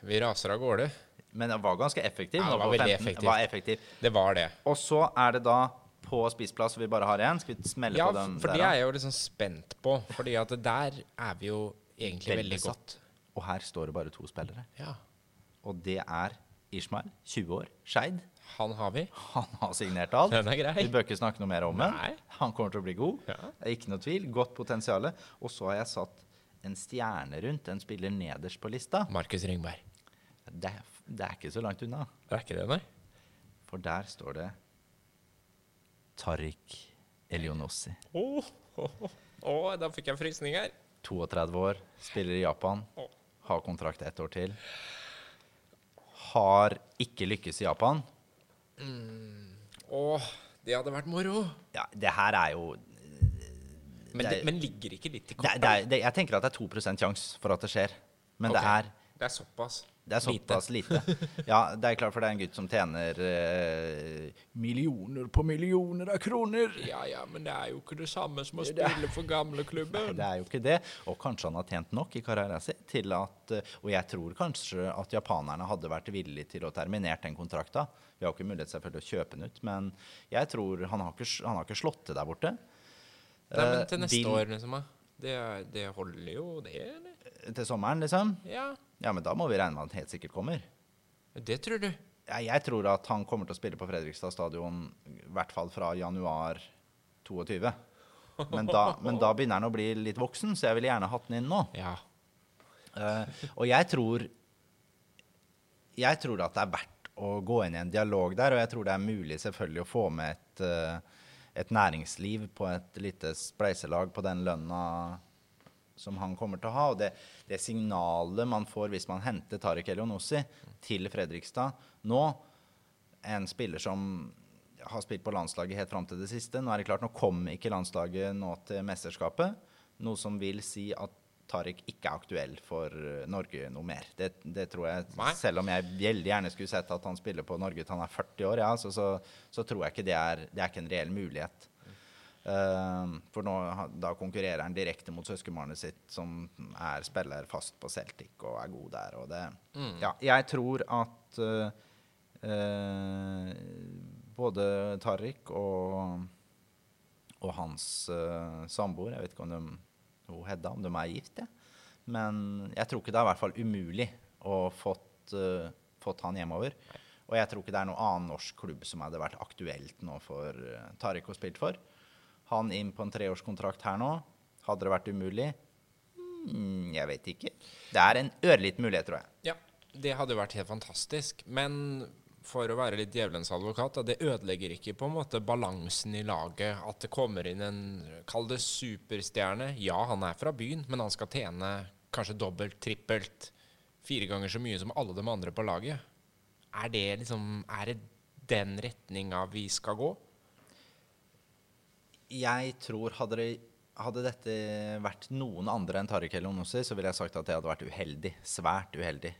Vi raser av gårde. men det var ganske effektiv. Ja, det var veldig effektiv. Var effektiv. Det var det. Og så er det da på spissplass vi bare har igjen. Skal vi smelle Ja, på den for det er jeg jo liksom spent på. Fordi at der er vi jo egentlig Veldig veldig godt. Og her står det bare to spillere. Ja. Og det er Ishmael, 20 år, Skeid. Han har vi. Han har signert alt. Den er grei. Vi bør ikke snakke noe mer om den. Nei. Han kommer til å bli god. Ja. Det er ikke noe tvil. Godt potensial. Og så har jeg satt en stjerne rundt en spiller nederst på lista. Markus Ringberg. Det, det er ikke så langt unna. Det er ikke det, nei? For der står det Tariq Elionossi. Å, da fikk jeg frysninger. 32 år, spiller i Japan. Har kontrakt ett år til. Har ikke lykkes i Japan. Åh, det hadde vært moro. Ja, det her er jo Men, Det men ligger ikke litt i det, Jeg tenker at det er 2% sjanse for at det skjer. Men okay. det er Det er såpass. Det er såpass lite. Ja, det er klart, for det er en gutt som tjener eh, millioner på millioner av kroner. Ja, ja, men det er jo ikke det samme som å spille for gamleklubben. Det er jo ikke det. Og kanskje han har tjent nok i karrieren sin til at eh, Og jeg tror kanskje at japanerne hadde vært villige til å terminere den kontrakta. Vi har jo ikke mulighet selvfølgelig å kjøpe den ut, men jeg tror han har ikke, han har ikke slått til der borte. Nei, men Eh, til neste vil- år, liksom. Det, det holder jo, det, eller? Til sommeren, liksom? Ja, Ja, men da må vi regne med at han helt sikkert kommer. det tror du. Ja, jeg tror at han kommer til å spille på Fredrikstad stadion i hvert fall fra januar 22. Men da, men da begynner han å bli litt voksen, så jeg ville gjerne hatt den inn nå. Ja. Uh, og jeg tror Jeg tror at det er verdt å gå inn i en dialog der, og jeg tror det er mulig selvfølgelig å få med et, uh, et næringsliv på et lite spleiselag på den lønna som han kommer til å ha. Og det, det signalet man får hvis man henter Tariq Elionossi til Fredrikstad nå, en spiller som har spilt på landslaget helt fram til det siste. Nå er det klart, nå kom ikke landslaget nå til mesterskapet, noe som vil si at Tariq ikke er aktuell for Norge noe mer. Det, det tror jeg, Nei. Selv om jeg veldig gjerne skulle sett at han spiller på Norge til han er 40 år, ja, så, så, så tror jeg ikke det er, det er ikke en reell mulighet. Eh, for nå, da konkurrerer han direkte mot søskenbarnet sitt, som er spiller fast på Celtic og er god der. Og det, ja, jeg tror at uh, både Tariq og, og hans uh, samboer Jeg vet ikke om de, hun Hedda, om de er gift, ja. men jeg tror ikke det er i hvert fall umulig å fått, uh, fått han hjemover. Og jeg tror ikke det er noen annen norsk klubb som hadde vært aktuelt nå for uh, Tariq å spille for. Han inn på en treårskontrakt her nå. Hadde det vært umulig? Mm, jeg vet ikke. Det er en ørliten mulighet, tror jeg. Ja, det hadde vært helt fantastisk. Men for å være litt djevelens advokat, det ødelegger ikke på en måte balansen i laget at det kommer inn en Kall det superstjerne. Ja, han er fra byen, men han skal tjene kanskje dobbelt, trippelt, fire ganger så mye som alle de andre på laget. Er det liksom Er det den retninga vi skal gå? Jeg tror hadde, det, hadde dette vært noen andre enn Tariq Elonossi, så ville jeg sagt at det hadde vært uheldig. Svært uheldig.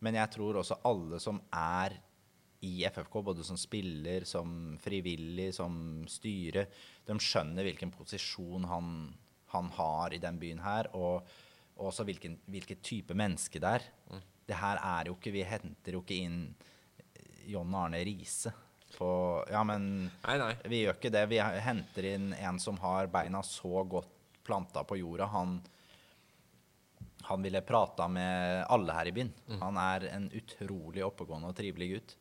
Men jeg tror også alle som er i FFK, både som spiller, som frivillig, som styre, de skjønner hvilken posisjon han, han har i den byen her, og også hvilken, hvilken type menneske det er. Det her er jo ikke Vi henter jo ikke inn John Arne Riise på Ja, men Nei, nei. vi gjør ikke det. Vi henter inn en som har beina så godt planta på jorda. Han, han ville prata med alle her i byen. Han er en utrolig oppegående og trivelig gutt.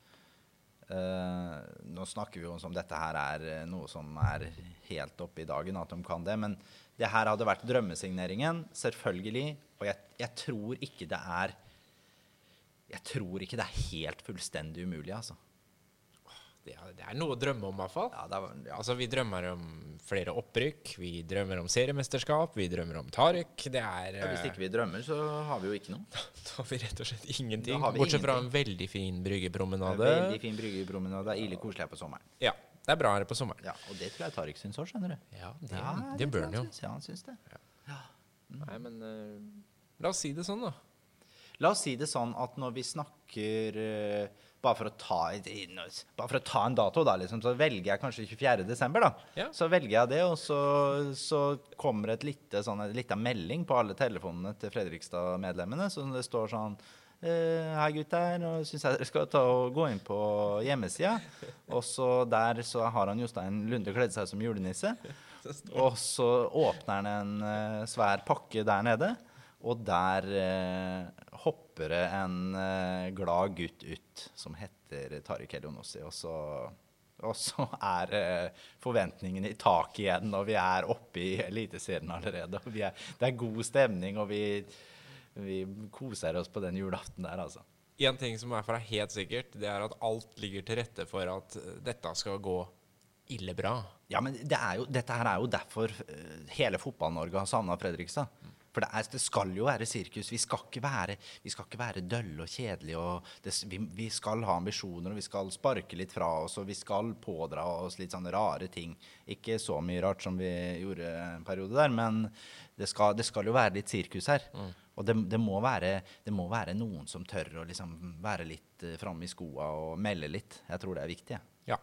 Uh, nå snakker vi jo om dette her er eh, noe som er helt oppe i dagen, at de kan det. Men det her hadde vært drømmesigneringen, selvfølgelig. Og jeg, jeg tror ikke det er Jeg tror ikke det er helt fullstendig umulig, altså. Det er, det er noe å drømme om, i hvert fall. Ja, det er, ja. Altså, vi drømmer om flere opprykk, vi drømmer om seriemesterskap, vi drømmer om Tariq. Det er Ja, Hvis ikke vi drømmer, så har vi jo ikke noe. Da har vi rett og slett ingenting. Bortsett fra en veldig fin bryggepromenade. Veldig fin bryggepromenade. Det er Ille koselig her på sommeren. Ja, det er bra her på sommeren. Ja, Og det tror jeg Tariq syns òg, skjønner du. Ja, det, Ja, det bør han jo. Ja, han syns det. Nei, men uh, la oss si det sånn, da. La oss si det sånn at når vi snakker eh, bare, for ta bare for å ta en dato, da, liksom, så velger jeg kanskje 24. desember. da. Ja. Så velger jeg det, og så, så kommer et lite, sånn, en liten melding på alle telefonene til Fredrikstad-medlemmene. Så det står sånn eh, Hei, gutter. Nå syns jeg dere skal ta og gå inn på hjemmesida. Og så der så har han Jostein Lunde kledd seg som julenisse. Og så åpner han en eh, svær pakke der nede. Og der eh, hopper det en eh, glad gutt ut som heter Tariq Elionossi. Og så, og så er eh, forventningene i taket igjen, og vi er oppe i Eliteserien allerede. Og vi er, det er god stemning, og vi, vi koser oss på den julaften der, altså. En ting som er for er helt sikkert, det er at alt ligger til rette for at eh, dette skal gå ille bra. Ja, men det er jo, dette her er jo derfor eh, hele Fotball-Norge har savna Fredrikstad. For det, er, det skal jo være sirkus. Vi skal ikke være, vi skal ikke være dølle og kjedelige. Og det, vi, vi skal ha ambisjoner, og vi skal sparke litt fra oss, og vi skal pådra oss litt sånne rare ting. Ikke så mye rart som vi gjorde en periode der, men det skal, det skal jo være litt sirkus her. Og det, det, må være, det må være noen som tør å liksom være litt uh, framme i skoa og melde litt. Jeg tror det er viktig. Ja.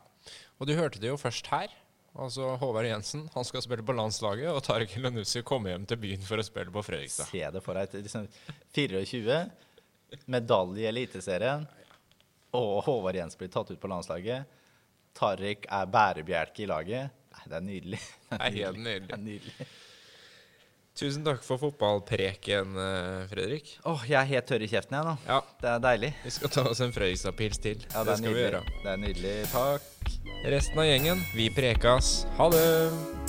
Og du hørte det jo først her. Altså Håvard Jensen han skal spille på landslaget, og Tariq Elanussi kommer hjem til byen for å spille på Fredrikstad. Se det for deg. Liksom 24, medalje i Eliteserien, og Håvard Jens blir tatt ut på landslaget. Tariq er bærebjelke i laget. Nei, det er nydelig. Det er helt nydelig. Det er nydelig. Tusen takk for fotballpreken, eh, Fredrik. Åh, jeg er helt tørr i kjeften, jeg nå. Ja, Det er deilig. vi skal ta oss en Fredrikstad-pils til. Ja, det, det er nydelig. vi gjøre. Det er nydelig. Takk. Resten av gjengen, vi prekas. Ha det!